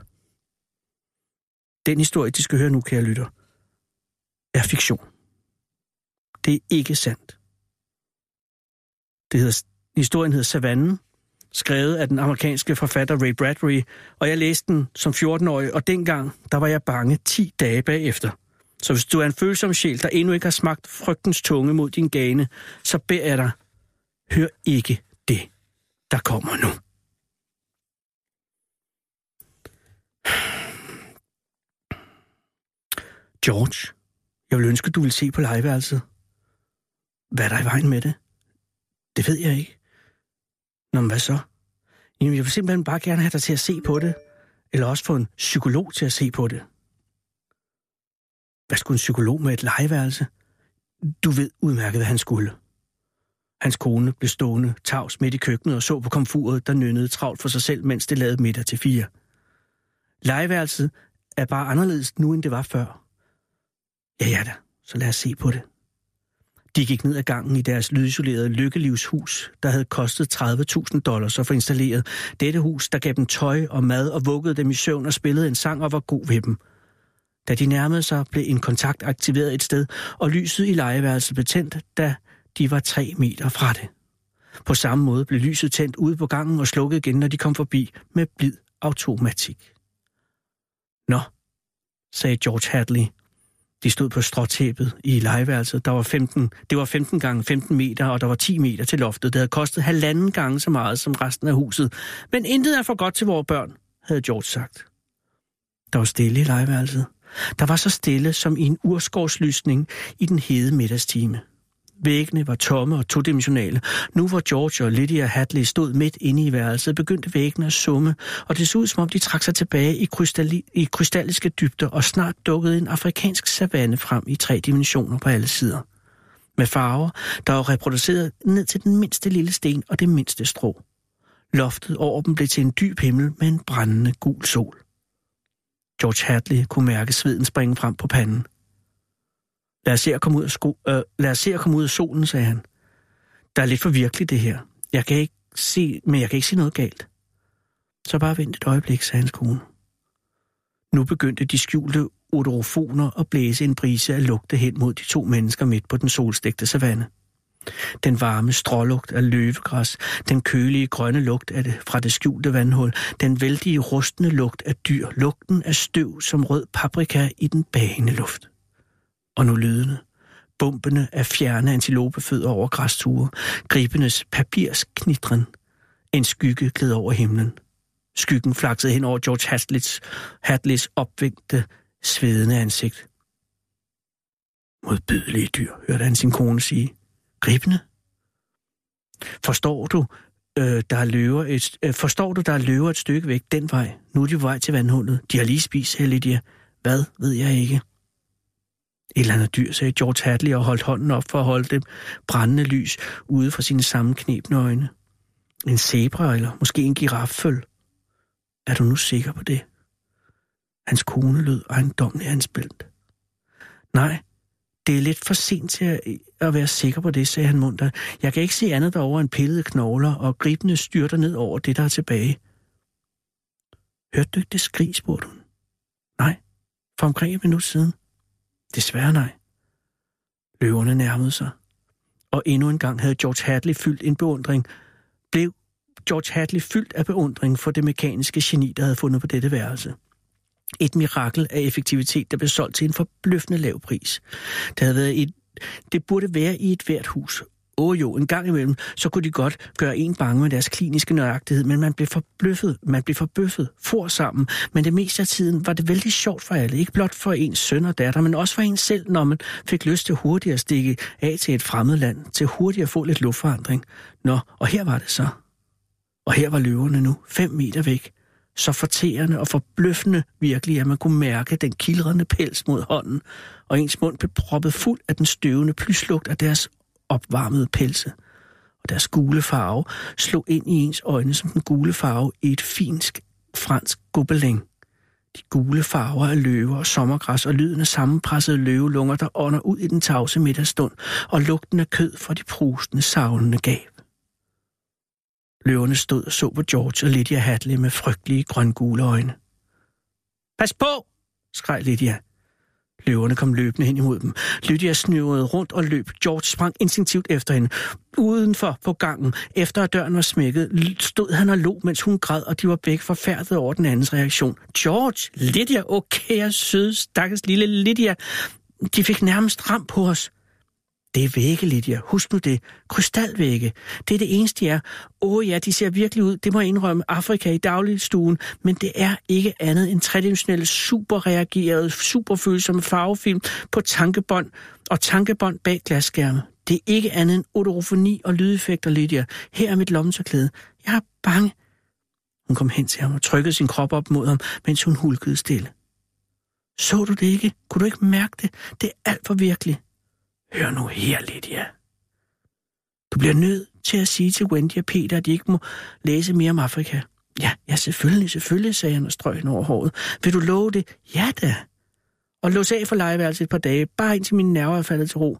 Den historie, de skal høre nu, kære lytter, er fiktion. Det er ikke sandt. Det hedder, historien hedder Savannen, skrevet af den amerikanske forfatter Ray Bradbury, og jeg læste den som 14-årig, og dengang, der var jeg bange 10 dage bagefter. Så hvis du er en følsom sjæl, der endnu ikke har smagt frygtens tunge mod din gane, så beder jeg dig, hør ikke det, der kommer nu. George, jeg vil ønske, du vil se på legeværelset. Hvad er der i vejen med det? Det ved jeg ikke. Nå, men hvad så? Jamen, jeg vil simpelthen bare gerne have dig til at se på det. Eller også få en psykolog til at se på det. Hvad skulle en psykolog med et legeværelse? Du ved udmærket, hvad han skulle. Hans kone blev stående tavs midt i køkkenet og så på komfuret, der nynnede travlt for sig selv, mens det lavede middag til fire. Legeværelset er bare anderledes nu, end det var før. Ja, ja da, så lad os se på det. De gik ned ad gangen i deres lydisolerede lykkelivshus, der havde kostet 30.000 dollars at få installeret. Dette hus, der gav dem tøj og mad og vuggede dem i søvn og spillede en sang og var god ved dem. Da de nærmede sig, blev en kontakt aktiveret et sted, og lyset i lejeværelset blev tændt, da de var tre meter fra det. På samme måde blev lyset tændt ude på gangen og slukket igen, når de kom forbi med blid automatik. Nå, sagde George Hadley. De stod på stråtæppet i legeværelset. Der var 15, det var 15 gange 15 meter, og der var 10 meter til loftet. Det havde kostet halvanden gange så meget som resten af huset. Men intet er for godt til vores børn, havde George sagt. Der var stille i legeværelset. Der var så stille som i en urskovslysning i den hede middagstime. Væggene var tomme og todimensionale. Nu hvor George og Lydia Hadley stod midt inde i værelset, begyndte væggene at summe, og det så ud som om de trak sig tilbage i, krystalli- i krystalliske dybder, og snart dukkede en afrikansk savanne frem i tre dimensioner på alle sider. Med farver, der var reproduceret ned til den mindste lille sten og det mindste strå. Loftet over dem blev til en dyb himmel med en brændende gul sol. George Hadley kunne mærke sveden springe frem på panden. Lad os se at komme ud af, sko- øh, lad os se at komme ud af solen, sagde han. Der er lidt for virkeligt det her. Jeg kan ikke se, men jeg kan ikke se noget galt. Så bare vent et øjeblik, sagde hans kone. Nu begyndte de skjulte odorofoner at blæse en brise af lugte hen mod de to mennesker midt på den solstegte savanne. Den varme strålugt af løvegræs, den kølige grønne lugt af det, fra det skjulte vandhul, den vældige rustne lugt af dyr, lugten af støv som rød paprika i den bagende luft. Og nu lydende. Bumpene af fjerne antilopefødder over græsture, gribenes papirsknitren. En skygge gled over himlen. Skyggen flaksede hen over George Hadleys, Hadleys opvinkte, svedende ansigt. Modbydelige dyr, hørte han sin kone sige. Gribende? Forstår du, øh, der er løver et, øh, forstår du, der er løver et stykke væk den vej? Nu er de på vej til vandhullet. De har lige spist, her Lydia. Hvad, ved jeg ikke. Et eller andet dyr, sagde George Hadley og holdt hånden op for at holde det brændende lys ude fra sine sammenknebne øjne. En zebra eller måske en girafføl. Er du nu sikker på det? Hans kone lød ejendomligt anspændt. Nej, det er lidt for sent til at, at være sikker på det, sagde han munter. Jeg kan ikke se andet derovre end pillede knogler og gribende styrter ned over det, der er tilbage. Hørte du ikke det skrig, spurgte hun. Nej, for omkring et minut siden. Desværre nej. Løverne nærmede sig. Og endnu en gang havde George Hadley fyldt en beundring. Blev George Hadley fyldt af beundring for det mekaniske geni, der havde fundet på dette værelse. Et mirakel af effektivitet, der blev solgt til en forbløffende lav pris. Det, havde været et, det burde være i et hvert hus. Åh oh, jo, en gang imellem, så kunne de godt gøre en bange med deres kliniske nøjagtighed, men man blev forbløffet, man blev forbøffet, for sammen. Men det meste af tiden var det vældig sjovt for alle, ikke blot for ens søn og datter, men også for en selv, når man fik lyst til hurtigt at stikke af til et fremmed land, til hurtigt at få lidt luftforandring. Nå, og her var det så. Og her var løverne nu, fem meter væk. Så forterende og forbløffende virkelig, at man kunne mærke den kildrende pels mod hånden, og ens mund blev proppet fuld af den støvende plyslugt af deres opvarmede pelse. Og deres gule farve slog ind i ens øjne som den gule farve i et finsk fransk gobeling. De gule farver af løver og sommergræs og lyden af sammenpressede løvelunger, der ånder ud i den tavse middagstund, og lugten af kød fra de prustende, savlende gab. Løverne stod og så på George og Lydia Hadley med frygtelige grøngule øjne. Pas på, skreg Lydia. Løverne kom løbende hen imod dem. Lydia snøvede rundt og løb. George sprang instinktivt efter hende. Udenfor på gangen, efter at døren var smækket, stod han og lå, mens hun græd, og de var begge forfærdet over den andens reaktion. George, Lydia, okay, søde, stakkels lille Lydia. De fik nærmest ram på os. Det er vægge, Lydia. Husk nu det. Krystalvægge. Det er det eneste, de er. Åh oh, ja, de ser virkelig ud. Det må jeg indrømme. Afrika i dagligstuen. Men det er ikke andet end tredimensionelle, superreagerede, superfølsomme farvefilm på tankebånd og tankebånd bag glasskærme. Det er ikke andet end odorofoni og lydeffekter, Lydia. Her er mit lommetørklæde. Jeg er bange. Hun kom hen til ham og trykkede sin krop op mod ham, mens hun hulkede stille. Så du det ikke? Kunne du ikke mærke det? Det er alt for virkelig. Hør nu her, Lydia. Du bliver nødt til at sige til Wendy og Peter, at de ikke må læse mere om Afrika. Ja, ja, selvfølgelig, selvfølgelig, sagde han og strøg over håret. Vil du love det? Ja da. Og lås af for legeværelset et par dage, bare indtil mine nerver er faldet til ro.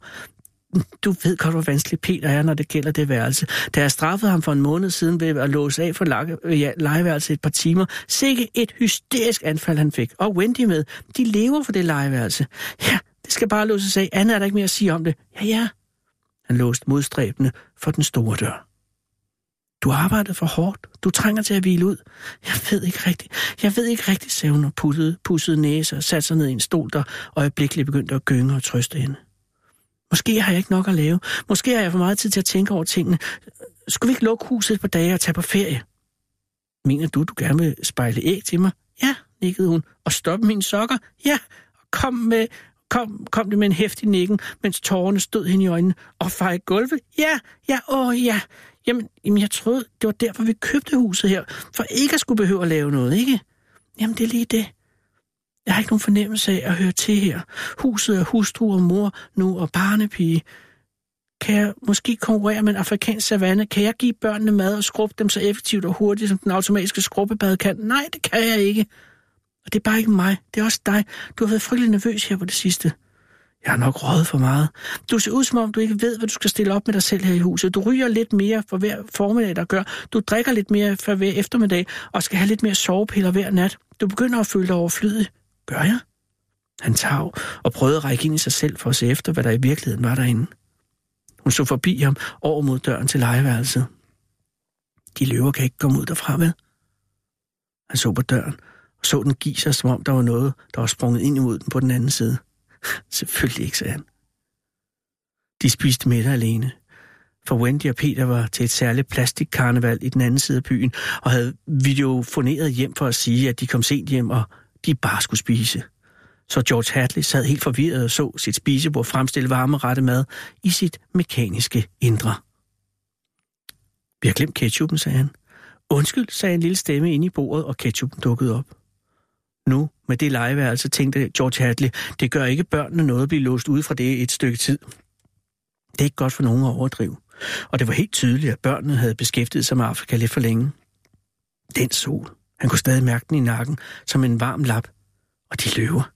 Du ved godt, hvor vanskelig Peter er, når det gælder det værelse. Da jeg straffede ham for en måned siden ved at låse af for øh, legeværelset et par timer, sikke et hysterisk anfald, han fik. Og Wendy med. De lever for det legeværelse. Ja, det skal bare låses af. Anna er der ikke mere at sige om det. Ja, ja. Han låste modstræbende for den store dør. Du har for hårdt. Du trænger til at hvile ud. Jeg ved ikke rigtigt. Jeg ved ikke rigtigt, sagde hun og puttede, pussede næse og satte sig ned i en stol, der øjeblikkeligt begyndte at gynge og trøste hende. Måske har jeg ikke nok at lave. Måske har jeg for meget tid til at tænke over tingene. Skulle vi ikke lukke huset på dage og tage på ferie? Mener du, du gerne vil spejle æg til mig? Ja, nikkede hun. Og stoppe mine sokker? Ja. og Kom med, kom, kom det med en hæftig nikken, mens tårerne stod hende i øjnene. Og feje gulvet? Ja, ja, åh ja. Jamen, jamen, jeg troede, det var derfor, vi købte huset her. For ikke at skulle behøve at lave noget, ikke? Jamen, det er lige det. Jeg har ikke nogen fornemmelse af at høre til her. Huset er hustru og mor nu og barnepige. Kan jeg måske konkurrere med en afrikansk savanne? Kan jeg give børnene mad og skrubbe dem så effektivt og hurtigt, som den automatiske skrubbebad kan? Nej, det kan jeg ikke. Og det er bare ikke mig. Det er også dig. Du har været frygtelig nervøs her på det sidste. Jeg har nok røget for meget. Du ser ud som om, du ikke ved, hvad du skal stille op med dig selv her i huset. Du ryger lidt mere for hver formiddag, der gør. Du drikker lidt mere for hver eftermiddag, og skal have lidt mere sovepiller hver nat. Du begynder at føle dig overflødig. Gør jeg? Han tav og prøvede at række ind i sig selv for at se efter, hvad der i virkeligheden var derinde. Hun så forbi ham over mod døren til legeværelset. De løver kan ikke komme ud derfra, vel? Han så på døren så den give sig, som om der var noget, der var sprunget ind imod den på den anden side. Selvfølgelig ikke, sagde han. De spiste middag alene, for Wendy og Peter var til et særligt plastikkarneval i den anden side af byen, og havde videofoneret hjem for at sige, at de kom sent hjem, og de bare skulle spise. Så George Hadley sad helt forvirret og så sit spisebord fremstille varme rette mad i sit mekaniske indre. Vi har glemt ketchupen, sagde han. Undskyld, sagde en lille stemme ind i bordet, og ketchupen dukkede op. Nu, med det legeværelse, tænkte George Hadley, det gør ikke børnene noget at blive låst ude fra det et stykke tid. Det er ikke godt for nogen at overdrive. Og det var helt tydeligt, at børnene havde beskæftiget sig med Afrika lidt for længe. Den sol. Han kunne stadig mærke den i nakken, som en varm lap. Og de løver.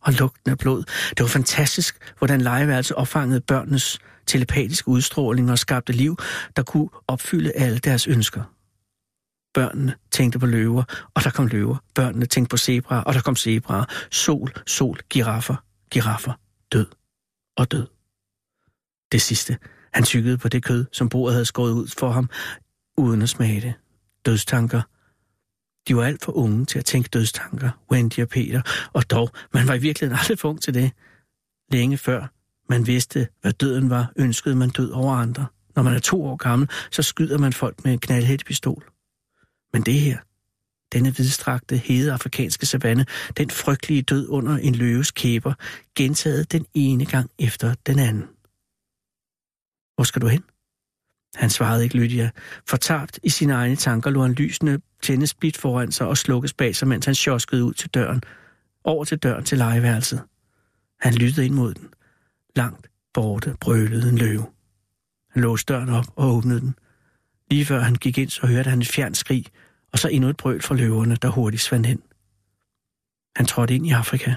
Og lugten af blod. Det var fantastisk, hvordan legeværelset opfangede børnenes telepatiske udstråling og skabte liv, der kunne opfylde alle deres ønsker. Børnene tænkte på løver, og der kom løver. Børnene tænkte på zebraer, og der kom zebraer. Sol, sol, giraffer, giraffer, død og død. Det sidste. Han tykkede på det kød, som bordet havde skåret ud for ham, uden at smage det. Dødstanker. De var alt for unge til at tænke dødstanker, Wendy og Peter, og dog, man var i virkeligheden aldrig for ung til det. Længe før man vidste, hvad døden var, ønskede man død over andre. Når man er to år gammel, så skyder man folk med en knaldhættepistol. pistol. Men det her, denne vidstrakte, hede afrikanske savanne, den frygtelige død under en løves kæber, gentaget den ene gang efter den anden. Hvor skal du hen? Han svarede ikke Lydia. Fortabt i sine egne tanker lå han lysende tændes blidt foran sig og slukkes bag sig, mens han sjoskede ud til døren. Over til døren til legeværelset. Han lyttede ind mod den. Langt borte brølede en løve. Han låste døren op og åbnede den. Lige før han gik ind, så hørte han et fjern skrig, og så endnu et brøl fra løverne, der hurtigt svandt hen. Han trådte ind i Afrika.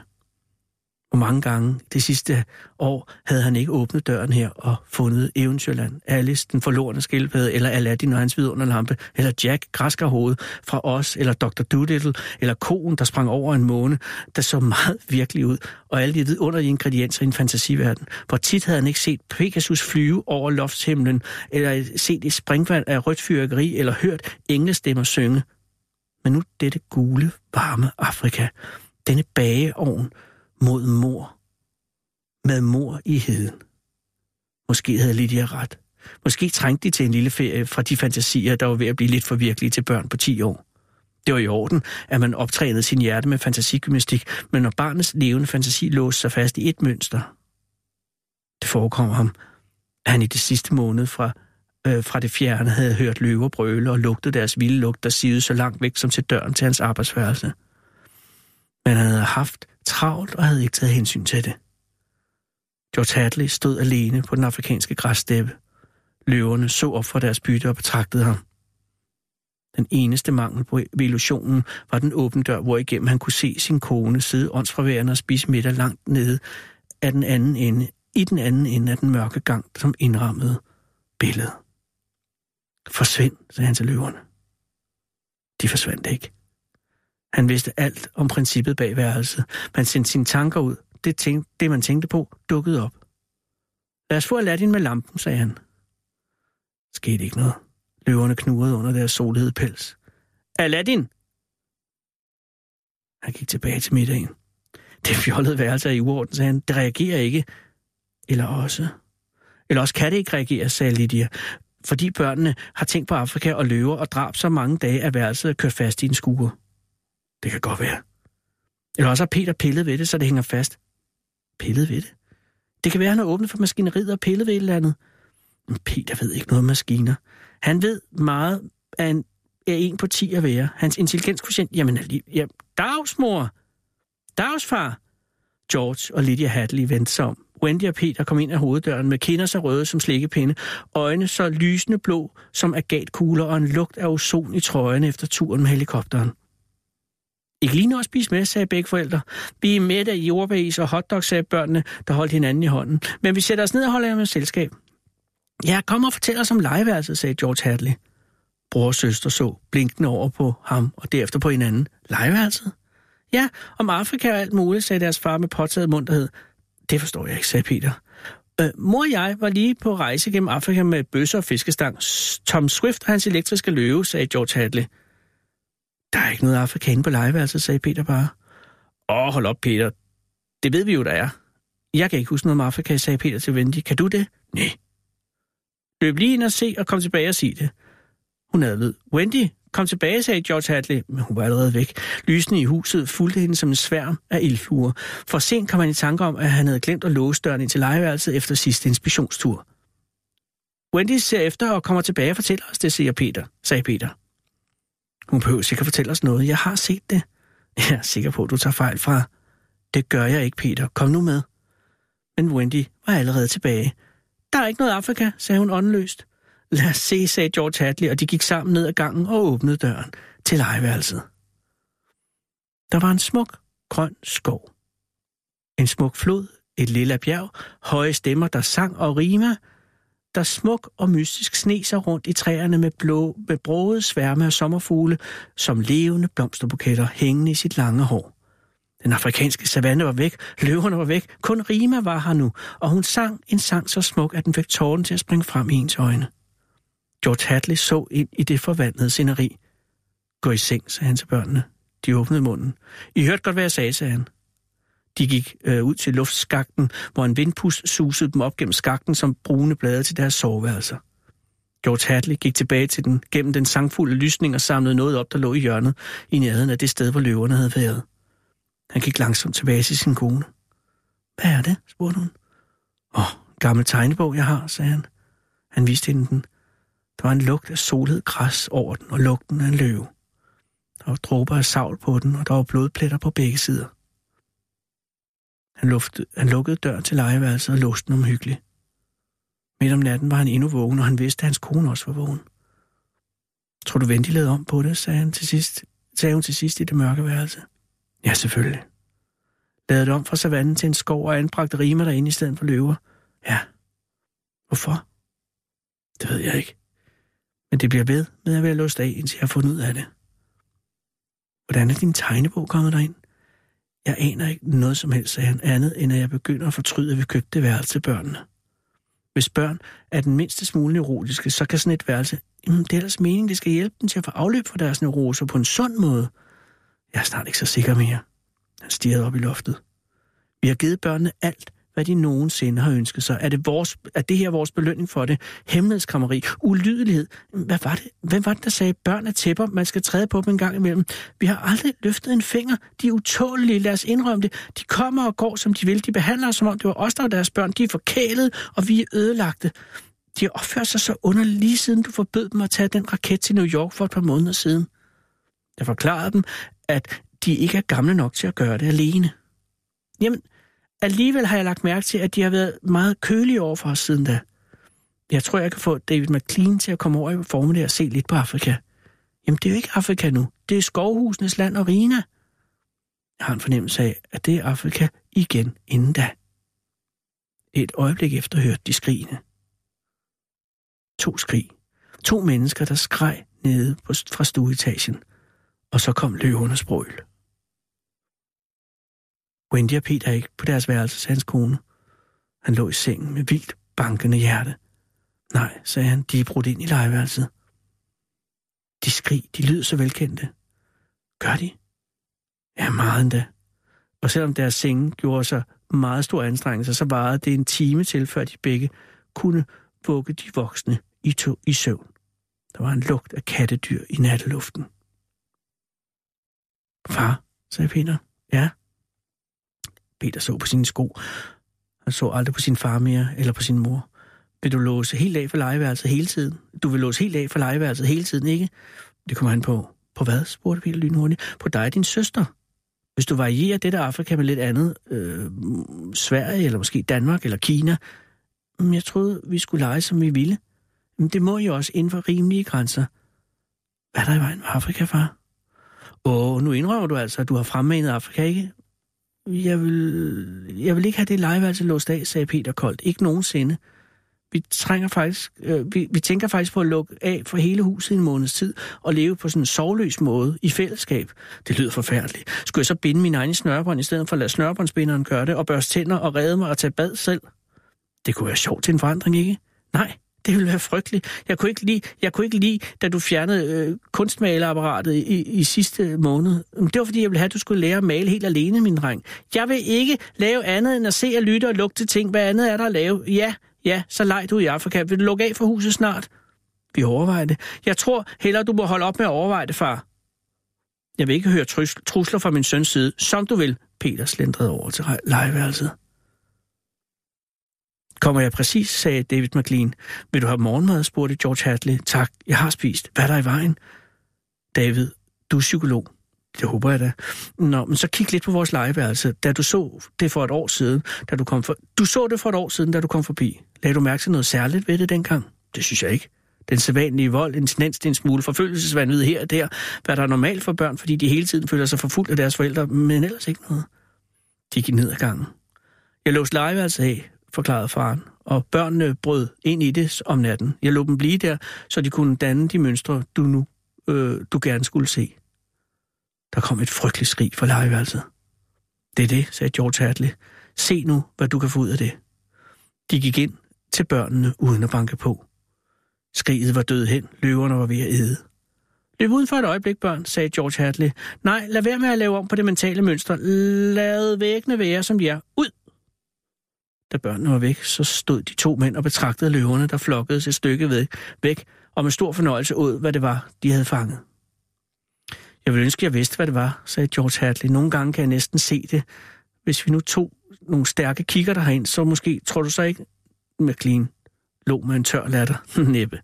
Hvor mange gange det sidste år havde han ikke åbnet døren her og fundet Eventyrland, Alice, den forlorene skildpadde, eller Aladdin og hans vidunderlampe, eller Jack, græskerhovedet fra os, eller Dr. Doolittle, eller koen, der sprang over en måne, der så meget virkelig ud, og alle de vidunderlige ingredienser i en fantasiverden. Hvor tit havde han ikke set Pegasus flyve over loftshimlen, eller set et springvand af rødt fyrkeri, eller hørt englestemmer synge. Men nu dette gule, varme Afrika, denne bageovn, mod mor. Med mor i heden. Måske havde Lydia ret. Måske trængte de til en lille ferie fra de fantasier, der var ved at blive lidt for virkelige til børn på 10 år. Det var i orden, at man optrænede sin hjerte med fantasigymnastik, men når barnets levende fantasi låste sig fast i et mønster, det forekom ham, at han i det sidste måned fra øh, fra det fjerne havde hørt løver brøle og lugtet deres vilde lugt, der sivede så langt væk som til døren til hans arbejdsværelse. Men han havde haft travlt og havde ikke taget hensyn til det. George Hadley stod alene på den afrikanske græssteppe. Løverne så op fra deres bytte og betragtede ham. Den eneste mangel på illusionen var den åbne dør, hvor igennem han kunne se sin kone sidde åndsfraværende og spise middag langt nede af den anden ende, i den anden ende af den mørke gang, som indrammede billedet. Forsvind, sagde han til løverne. De forsvandt ikke. Han vidste alt om princippet bag værelset. Man sendte sine tanker ud. Det, tænkte, det man tænkte på, dukkede op. Lad os få Aladdin med lampen, sagde han. Skete ikke noget. Løverne knurrede under deres solhede pels. Aladdin! Han gik tilbage til middagen. Det fjollede værelse er i uorden, sagde han. Det reagerer ikke. Eller også. Eller også kan det ikke reagere, sagde Lydia. Fordi børnene har tænkt på Afrika og løver og drab så mange dage, at værelset er kørt fast i en skure. Det kan godt være. Eller også har Peter pillet ved det, så det hænger fast. Pillet ved det? Det kan være, han har åbnet for maskineriet og pillet ved et eller andet. Men Peter ved ikke noget om maskiner. Han ved meget af en, er en på 10 at være. Hans intelligenskotient, jamen, ja, dagsmor, dagsfar. George og Lydia Hadley vendte sig om. Wendy og Peter kom ind af hoveddøren med kinder så røde som slikkepinde, øjne så lysende blå som agatkugler og en lugt af ozon i trøjen efter turen med helikopteren. Ikke lige noget at spise med, sagde begge forældre. Vi er med af jordbæs og hotdogs, sagde børnene, der holdt hinanden i hånden. Men vi sætter os ned og holder med selskab. Ja, kom og fortæl os om legeværelset, sagde George Hadley. Bror og søster så blinkende over på ham og derefter på hinanden. Legeværelset? Ja, om Afrika og alt muligt, sagde deres far med påtaget munterhed. Det forstår jeg ikke, sagde Peter. Øh, mor og jeg var lige på rejse gennem Afrika med bøsser og fiskestang. Tom Swift og hans elektriske løve, sagde George Hadley. Der er ikke noget afrikaner på legeværelset, sagde Peter bare. Åh, hold op, Peter. Det ved vi jo, der er. Jeg kan ikke huske noget om Afrika, sagde Peter til Wendy. Kan du det? Nej. Løb lige ind og se og kom tilbage og sig det. Hun havde ved. Wendy, kom tilbage, sagde George Hadley, men hun var allerede væk. Lysene i huset fulgte hende som en sværm af ildfluer. For sent kom han i tanke om, at han havde glemt at låse døren ind til legeværelset efter sidste inspektionstur. Wendy ser efter og kommer tilbage og fortæller os det, siger Peter, sagde Peter. Hun behøver sikkert fortælle os noget. Jeg har set det. Jeg er sikker på, at du tager fejl fra. Det gør jeg ikke, Peter. Kom nu med. Men Wendy var allerede tilbage. Der er ikke noget Afrika, sagde hun åndeløst. Lad os se, sagde George Hadley, og de gik sammen ned ad gangen og åbnede døren til legeværelset. Der var en smuk, grøn skov. En smuk flod, et lille bjerg, høje stemmer, der sang og rima, der smuk og mystisk sne sig rundt i træerne med, blå, med broede sværme af sommerfugle, som levende blomsterbuketter hængende i sit lange hår. Den afrikanske savanne var væk, løverne var væk, kun Rima var her nu, og hun sang en sang så smuk, at den fik tårnen til at springe frem i ens øjne. George Hadley så ind i det forvandlede sceneri. Gå i seng, sagde han til børnene. De åbnede munden. I hørte godt, hvad jeg sagde, sagde han. De gik øh, ud til luftskakten, hvor en vindpus susede dem op gennem skakten som brune blade til deres soveværelser. George Hadley gik tilbage til den gennem den sangfulde lysning og samlede noget op, der lå i hjørnet i nærheden af det sted, hvor løverne havde været. Han gik langsomt tilbage til sin kone. Hvad er det? spurgte hun. Åh, oh, gammel tegnebog, jeg har, sagde han. Han viste hende den. Der var en lugt af solhed græs over den og lugten af en løve. Der var dråber af savl på den, og der var blodpletter på begge sider. Han, luftede, han lukkede døren til legeværelset og låste den omhyggeligt. Midt om natten var han endnu vågen, og han vidste, at hans kone også var vågen. Tror du, Vendi lavede om på det, sagde, han til sidst, sagde hun til sidst i det mørke værelse. Ja, selvfølgelig. Lavede det om fra savannen til en skov og anbragte rimer derinde i stedet for løver. Ja. Hvorfor? Det ved jeg ikke. Men det bliver ved med at være låst af, indtil jeg har fundet ud af det. Hvordan er din tegnebog kommet derind? Jeg aner ikke noget som helst, sagde han, andet end at jeg begynder at fortryde, at vi købte det værelse til børnene. Hvis børn er den mindste smule neurotiske, så kan sådan et værelse, jamen det er ellers meningen, det skal hjælpe dem til at få afløb for deres neuroser på en sund måde. Jeg er snart ikke så sikker mere. Han stirrede op i loftet. Vi har givet børnene alt, hvad de nogensinde har ønsket sig. Er det, vores, er det her vores belønning for det? Hemmelighedskrammeri, ulydighed. Hvad var det? Hvem var det, der sagde, børn er tæpper, man skal træde på dem en gang imellem? Vi har aldrig løftet en finger. De er utålige, lad os indrømme det. De kommer og går, som de vil. De behandler os, som om det var os, der var deres børn. De er forkælet, og vi er ødelagte. De har opført sig så underligt lige siden du forbød dem at tage den raket til New York for et par måneder siden. Jeg forklarede dem, at de ikke er gamle nok til at gøre det alene. Jamen, alligevel har jeg lagt mærke til, at de har været meget kølige over for os siden da. Jeg tror, jeg kan få David McLean til at komme over i formiddag og se lidt på Afrika. Jamen, det er jo ikke Afrika nu. Det er skovhusenes land og Rina. Jeg har en fornemmelse af, at det er Afrika igen inden da. Et øjeblik efter hørte de skrigende. To skrig. To mennesker, der skreg nede på, fra stueetagen. Og så kom løvernes brøl. Wendy og Peter ikke på deres værelse, sagde hans kone. Han lå i sengen med vildt bankende hjerte. Nej, sagde han, de er brudt ind i legeværelset. De skrig, de lyder så velkendte. Gør de? Ja, meget endda. Og selvom deres senge gjorde sig meget stor anstrengelse, så varede det en time til, før de begge kunne vugge de voksne i, to, i søvn. Der var en lugt af kattedyr i natteluften. Far, sagde Peter. Ja. Peter så på sine sko. Han så aldrig på sin far mere, eller på sin mor. Vil du låse helt af for legeværelset hele tiden? Du vil låse helt af for legeværelset hele tiden, ikke? Det kommer han på. På hvad? spurgte Peter lynhurtigt. På dig og din søster. Hvis du varierer det der Afrika med lidt andet, øh, Sverige eller måske Danmark eller Kina, mm, jeg troede, vi skulle lege, som vi ville. Men det må jo også inden for rimelige grænser. Hvad er der i vejen med Afrika, far? Åh, nu indrømmer du altså, at du har fremmanet Afrika, ikke? Jeg vil, jeg vil ikke have det legeværelse låst af, sagde Peter koldt. Ikke nogensinde. Vi, trænger faktisk, øh, vi, vi tænker faktisk på at lukke af for hele huset i en måneds tid og leve på sådan en sovløs måde i fællesskab. Det lyder forfærdeligt. Skulle jeg så binde min egen snørbånd i stedet for at lade snørbåndsbinderen gøre det og børste tænder og redde mig og tage bad selv? Det kunne være sjovt til en forandring, ikke? Nej, det ville være frygteligt. Jeg kunne ikke lide, jeg kunne ikke lide da du fjernede øh, kunstmalerapparatet i, i sidste måned. Det var fordi, jeg ville have, at du skulle lære at male helt alene, min dreng. Jeg vil ikke lave andet end at se og lytte og lugte ting. Hvad andet er der at lave? Ja, ja, så leg du i Afrika. Vil du lukke af for huset snart? Vi overvejer det. Jeg tror hellere, du må holde op med at overveje det, far. Jeg vil ikke høre trusler fra min søns side. Som du vil. Peter slendrede over til legeværelset. Kommer jeg præcis, sagde David McLean. Vil du have morgenmad, spurgte George Hadley. Tak, jeg har spist. Hvad er der i vejen? David, du er psykolog. Det håber jeg da. Nå, men så kig lidt på vores legeværelse. Da du så det for et år siden, da du kom for... Du så det for et år siden, da du kom forbi. Lagde du mærke til noget særligt ved det dengang? Det synes jeg ikke. Den sædvanlige vold, en tendens til en smule forfølgelsesvandvid her og der, hvad der er normalt for børn, fordi de hele tiden føler sig forfulgt af deres forældre, men ellers ikke noget. De gik ned ad gangen. Jeg låste legeværelset af, forklarede faren, og børnene brød ind i det om natten. Jeg lå dem blive der, så de kunne danne de mønstre, du nu øh, du gerne skulle se. Der kom et frygteligt skrig fra legeværelset. Det er det, sagde George Hadley. Se nu, hvad du kan få ud af det. De gik ind til børnene uden at banke på. Skriget var død hen, løverne var ved at æde. Løb uden for et øjeblik, børn, sagde George Hadley. Nej, lad være med at lave om på det mentale mønster. Lad væggene være, som de er. Ud! Da børnene var væk, så stod de to mænd og betragtede løverne, der flokkede et stykke væk, og med stor fornøjelse ud, hvad det var, de havde fanget. Jeg vil ønske, jeg vidste, hvad det var, sagde George Hadley. Nogle gange kan jeg næsten se det. Hvis vi nu tog nogle stærke kigger derhen, så måske, tror du så ikke, McLean lå med en tør latter. Næppe.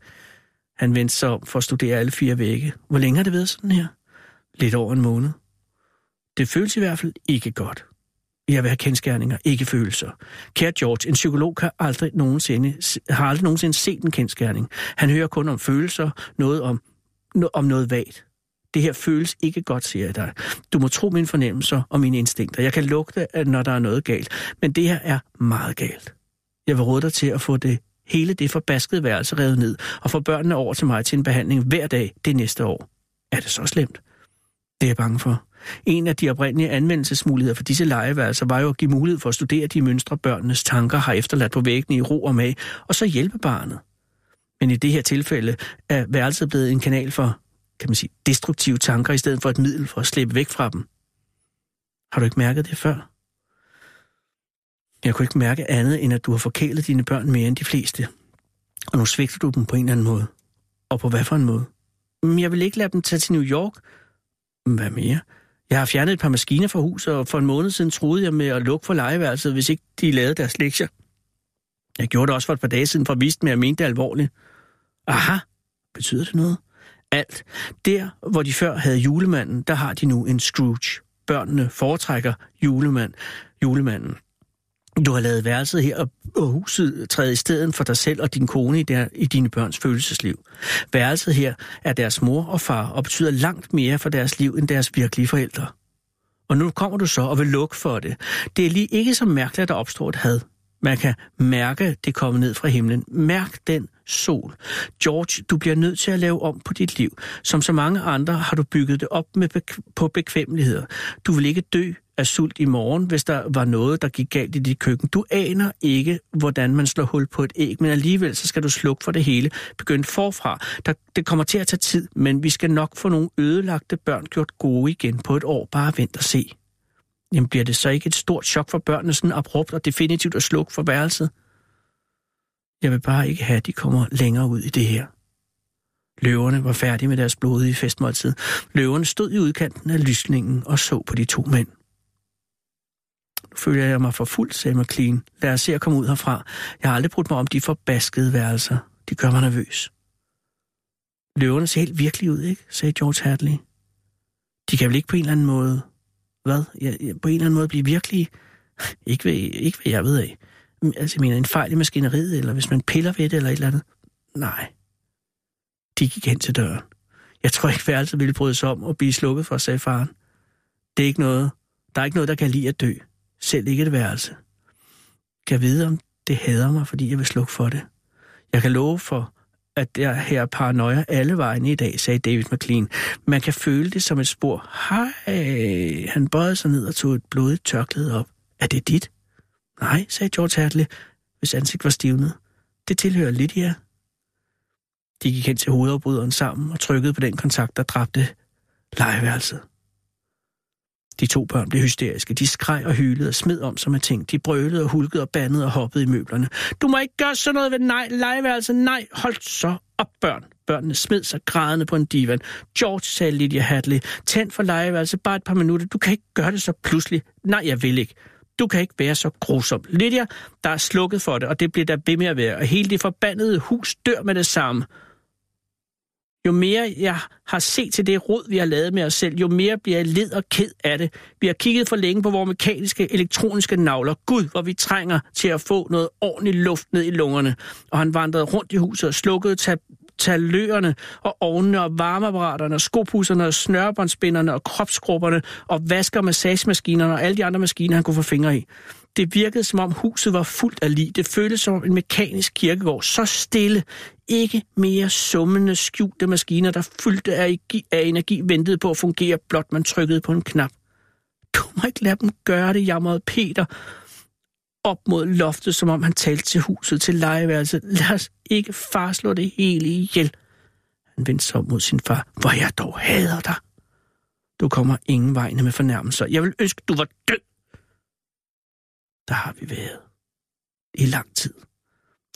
Han vendte sig om for at studere alle fire vægge. Hvor længe har det været sådan her? Lidt over en måned. Det føles i hvert fald ikke godt. Jeg at være kendskærninger, ikke følelser. Kære George, en psykolog kan aldrig nogensinde, har aldrig nogensinde set en kendskærning. Han hører kun om følelser, noget om, om noget vagt. Det her føles ikke godt, siger jeg dig. Du må tro mine fornemmelser og mine instinkter. Jeg kan lugte, at når der er noget galt. Men det her er meget galt. Jeg vil råde dig til at få det hele det forbaskede værelse revet ned, og få børnene over til mig til en behandling hver dag det næste år. Er det så slemt? Det er jeg bange for. En af de oprindelige anvendelsesmuligheder for disse legeværelser var jo at give mulighed for at studere de mønstre, børnenes tanker har efterladt på væggene i ro og mag, og så hjælpe barnet. Men i det her tilfælde er værelset blevet en kanal for, kan man sige, destruktive tanker, i stedet for et middel for at slippe væk fra dem. Har du ikke mærket det før? Jeg kunne ikke mærke andet, end at du har forkælet dine børn mere end de fleste. Og nu svigter du dem på en eller anden måde. Og på hvad for en måde? Jeg vil ikke lade dem tage til New York. Hvad mere? Jeg har fjernet et par maskiner fra huset, og for en måned siden troede jeg med at lukke for legeværelset, hvis ikke de lavede deres lektier. Jeg gjorde det også for et par dage siden for at vise dem, at jeg mente det alvorligt. Aha, betyder det noget? Alt. Der, hvor de før havde julemanden, der har de nu en Scrooge. Børnene foretrækker julemand, julemanden. Du har lavet værelset her og huset træde i stedet for dig selv og din kone i, der, i dine børns følelsesliv. Værelset her er deres mor og far og betyder langt mere for deres liv end deres virkelige forældre. Og nu kommer du så og vil lukke for det. Det er lige ikke så mærkeligt, at der opstår et had. Man kan mærke det komme ned fra himlen. Mærk den sol. George, du bliver nødt til at lave om på dit liv. Som så mange andre har du bygget det op med bek- på bekvemmeligheder. Du vil ikke dø af sult i morgen, hvis der var noget, der gik galt i dit køkken. Du aner ikke, hvordan man slår hul på et æg, men alligevel så skal du slukke for det hele. Begynd forfra. Der, det kommer til at tage tid, men vi skal nok få nogle ødelagte børn gjort gode igen på et år. Bare vent og se. Jamen bliver det så ikke et stort chok for børnene, sådan abrupt og definitivt at slukke for værelset? Jeg vil bare ikke have, at de kommer længere ud i det her. Løverne var færdige med deres blodige festmåltid. Løverne stod i udkanten af lysningen og så på de to mænd. Nu føler jeg mig for fuld, sagde McLean. Lad os se at komme ud herfra. Jeg har aldrig brugt mig om de forbaskede værelser. De gør mig nervøs. Løverne ser helt virkelig ud, ikke? sagde George Hadley. De kan vel ikke på en eller anden måde... Hvad? Ja, på en eller anden måde blive virkelig... Ikke hvad, ikke hvad jeg ved af. Altså, jeg mener, en fejl i maskineriet, eller hvis man piller ved det, eller et eller andet. Nej. De gik hen til døren. Jeg tror ikke, værelset ville bryde sig om og blive slukket for, sagde faren. Det er ikke noget. Der er ikke noget, der kan lide at dø. Selv ikke et værelse. Kan jeg vide, om det hader mig, fordi jeg vil slukke for det? Jeg kan love for, at der her er paranoia alle vejene i dag, sagde David McLean. Man kan føle det som et spor. Hej, han bøjede sig ned og tog et blodigt tørklæde op. Er det dit? Nej, sagde George Hartley, hvis ansigt var stivnet. Det tilhører Lydia. De gik hen til hovedafbryderen sammen og trykkede på den kontakt, der dræbte legeværelset. De to børn blev hysteriske. De skreg og hylede og smed om som af ting. De brølede og hulkede og bandede og hoppede i møblerne. Du må ikke gøre sådan noget ved nej, legeværelse. Nej, hold så op, børn. Børnene smed sig grædende på en divan. George, sagde Lydia Hadley, tænd for legeværelse bare et par minutter. Du kan ikke gøre det så pludselig. Nej, jeg vil ikke. Du kan ikke være så grusom. Lydia, der er slukket for det, og det bliver der ved med at være. Og hele det forbandede hus dør med det samme. Jo mere jeg har set til det råd, vi har lavet med os selv, jo mere bliver jeg led og ked af det. Vi har kigget for længe på vores mekaniske, elektroniske navler. Gud, hvor vi trænger til at få noget ordentligt luft ned i lungerne. Og han vandrede rundt i huset og slukkede tab taløerne og ovnene og varmeapparaterne og skopusserne og snørbåndspinderne og kropsgrupperne og vasker massagemaskinerne og alle de andre maskiner, han kunne få fingre i. Det virkede, som om huset var fuldt af lig. Det føltes som en mekanisk kirkegård. Så stille. Ikke mere summende, skjulte maskiner, der fyldte af, af energi, ventede på at fungere, blot man trykkede på en knap. Du må ikke lade dem gøre det, jamrede Peter op mod loftet, som om han talte til huset, til legeværelset. Lad os ikke far slå det hele ihjel. Han vendte sig op mod sin far. Hvor jeg dog hader dig. Du kommer ingen vegne med fornærmelser. Jeg vil ønske, du var død der har vi været i lang tid.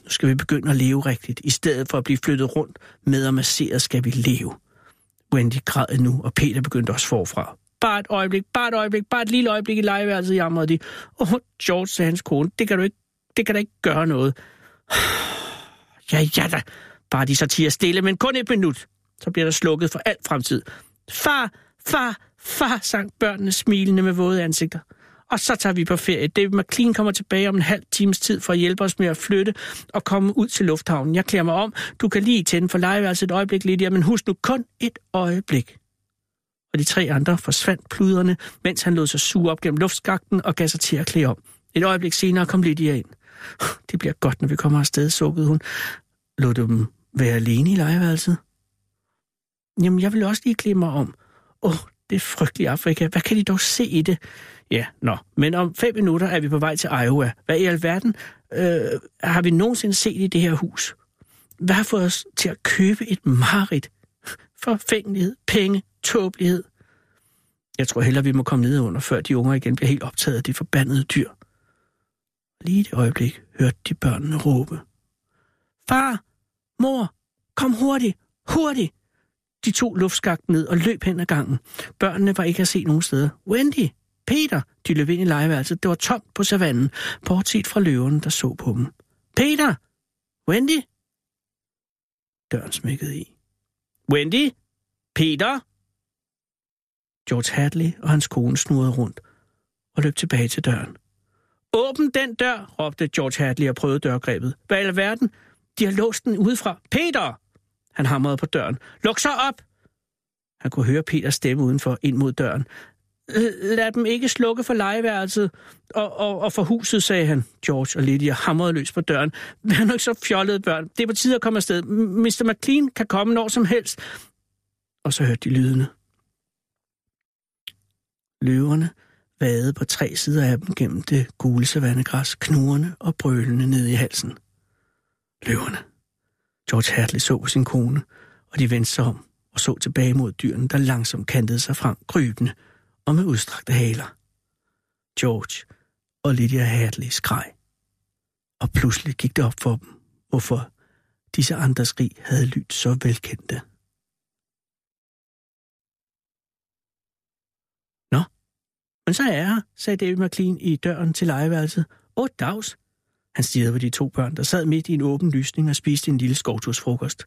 Nu skal vi begynde at leve rigtigt. I stedet for at blive flyttet rundt med og masseret, skal vi leve. Wendy græd nu, og Peter begyndte også forfra. Bare et øjeblik, bare et øjeblik, bare et lille øjeblik i legeværelset, jamrede de. Åh, oh, George, sagde hans kone, det kan du ikke, det kan da ikke gøre noget. Ja, ja da. Bare de så tiger stille, men kun et minut. Så bliver der slukket for alt fremtid. Far, far, far, sang børnene smilende med våde ansigter og så tager vi på ferie. David McLean kommer tilbage om en halv times tid for at hjælpe os med at flytte og komme ud til lufthavnen. Jeg klæder mig om. Du kan lige tænde for legeværelset et øjeblik, Lydia, men husk nu kun et øjeblik. Og de tre andre forsvandt pluderne, mens han lod sig suge op gennem luftskakten og gav sig til at klæde om. Et øjeblik senere kom Lydia ind. Det bliver godt, når vi kommer afsted, sukkede hun. Lod du dem være alene i legeværelset? Jamen, jeg vil også lige klæde mig om. Åh, oh, det er frygteligt Afrika. Hvad kan de dog se i det? Ja, nå. Men om fem minutter er vi på vej til Iowa. Hvad i alverden øh, har vi nogensinde set i det her hus? Hvad har fået os til at købe et marit? Forfængelighed, penge, tåbelighed. Jeg tror heller, vi må komme ned under, før de unger igen bliver helt optaget af de forbandede dyr. Lige det øjeblik hørte de børnene råbe. Far! Mor! Kom hurtigt! Hurtigt! De to luftskagt ned og løb hen ad gangen. Børnene var ikke at se nogen steder. Wendy! Peter! De løb ind i legeværelset. Det var tomt på savannen, bortset fra løven, der så på dem. Peter! Wendy! Døren smækkede i. Wendy! Peter! George Hadley og hans kone snurrede rundt og løb tilbage til døren. Åbn den dør, råbte George Hadley og prøvede dørgrebet. Hvad i alverden? De har låst den udefra. Peter! Han hamrede på døren. Luk så op! Han kunne høre Peters stemme udenfor ind mod døren. Lad dem ikke slukke for legeværelset og, og, og for huset, sagde han. George og Lydia hamrede løs på døren. Vær nu ikke så fjollede børn. Det er på tide at komme afsted. Mr. McLean kan komme når som helst. Og så hørte de lydene. Løverne vade på tre sider af dem gennem det gule savannegræs, knurrende og brølende ned i halsen. Løverne. George Hartley så på sin kone, og de vendte sig om og så tilbage mod dyrene, der langsomt kantede sig frem, krybende og med udstrakte haler. George og Lydia Hartley skreg. Og pludselig gik det op for dem, hvorfor disse andre skrig havde lyttet så velkendte. Nå, men så er jeg sagde David McLean i døren til legeværelset. Åh, dags. Han stirrede på de to børn, der sad midt i en åben lysning og spiste en lille skovtursfrokost.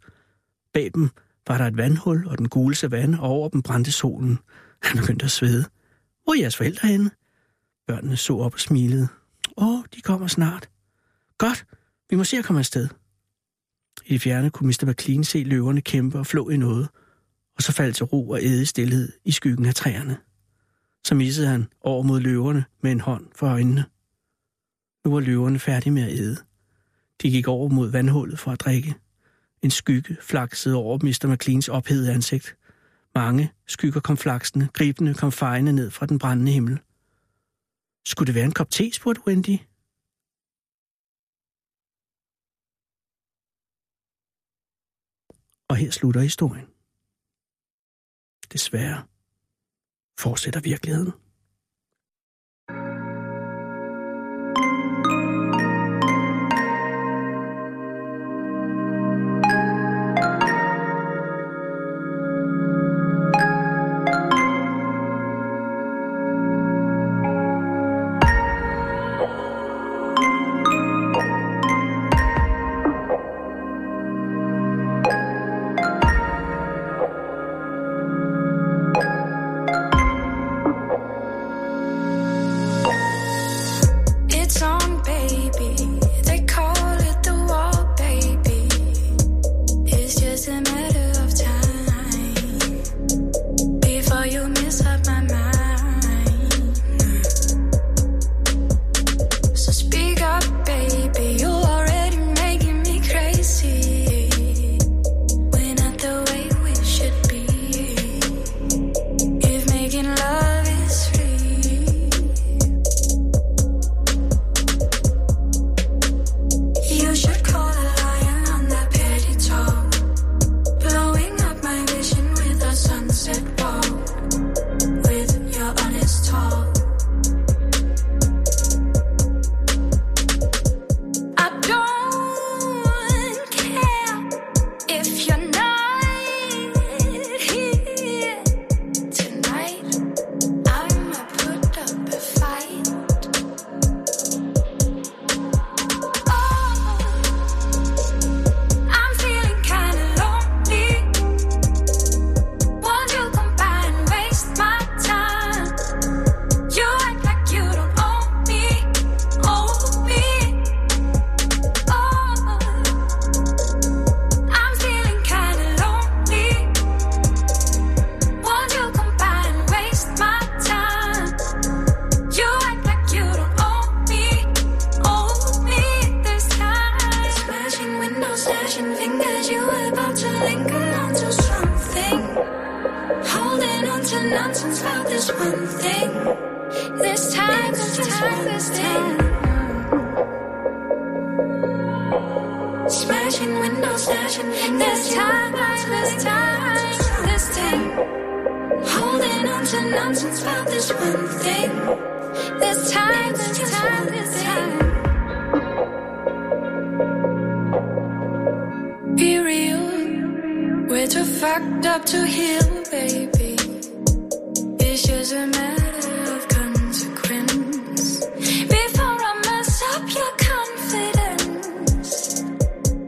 Bag dem var der et vandhul og den gule savanne, og over dem brændte solen. Han begyndte at svede. Hvor er jeres forældre henne? Børnene så op og smilede. Åh, de kommer snart. Godt, vi må se at komme afsted. I det fjerne kunne Mr. McLean se løverne kæmpe og flå i noget, og så faldt til ro og æde stillhed i skyggen af træerne. Så missede han over mod løverne med en hånd for øjnene. Nu var løverne færdige med at æde. De gik over mod vandhullet for at drikke. En skygge flaksede over Mr. McLeans ophedede ansigt. Mange skygger kom flaksende, gribende kom fejende ned fra den brændende himmel. Skulle det være en kop te, spurgte Wendy. Og her slutter historien. Desværre fortsætter virkeligheden.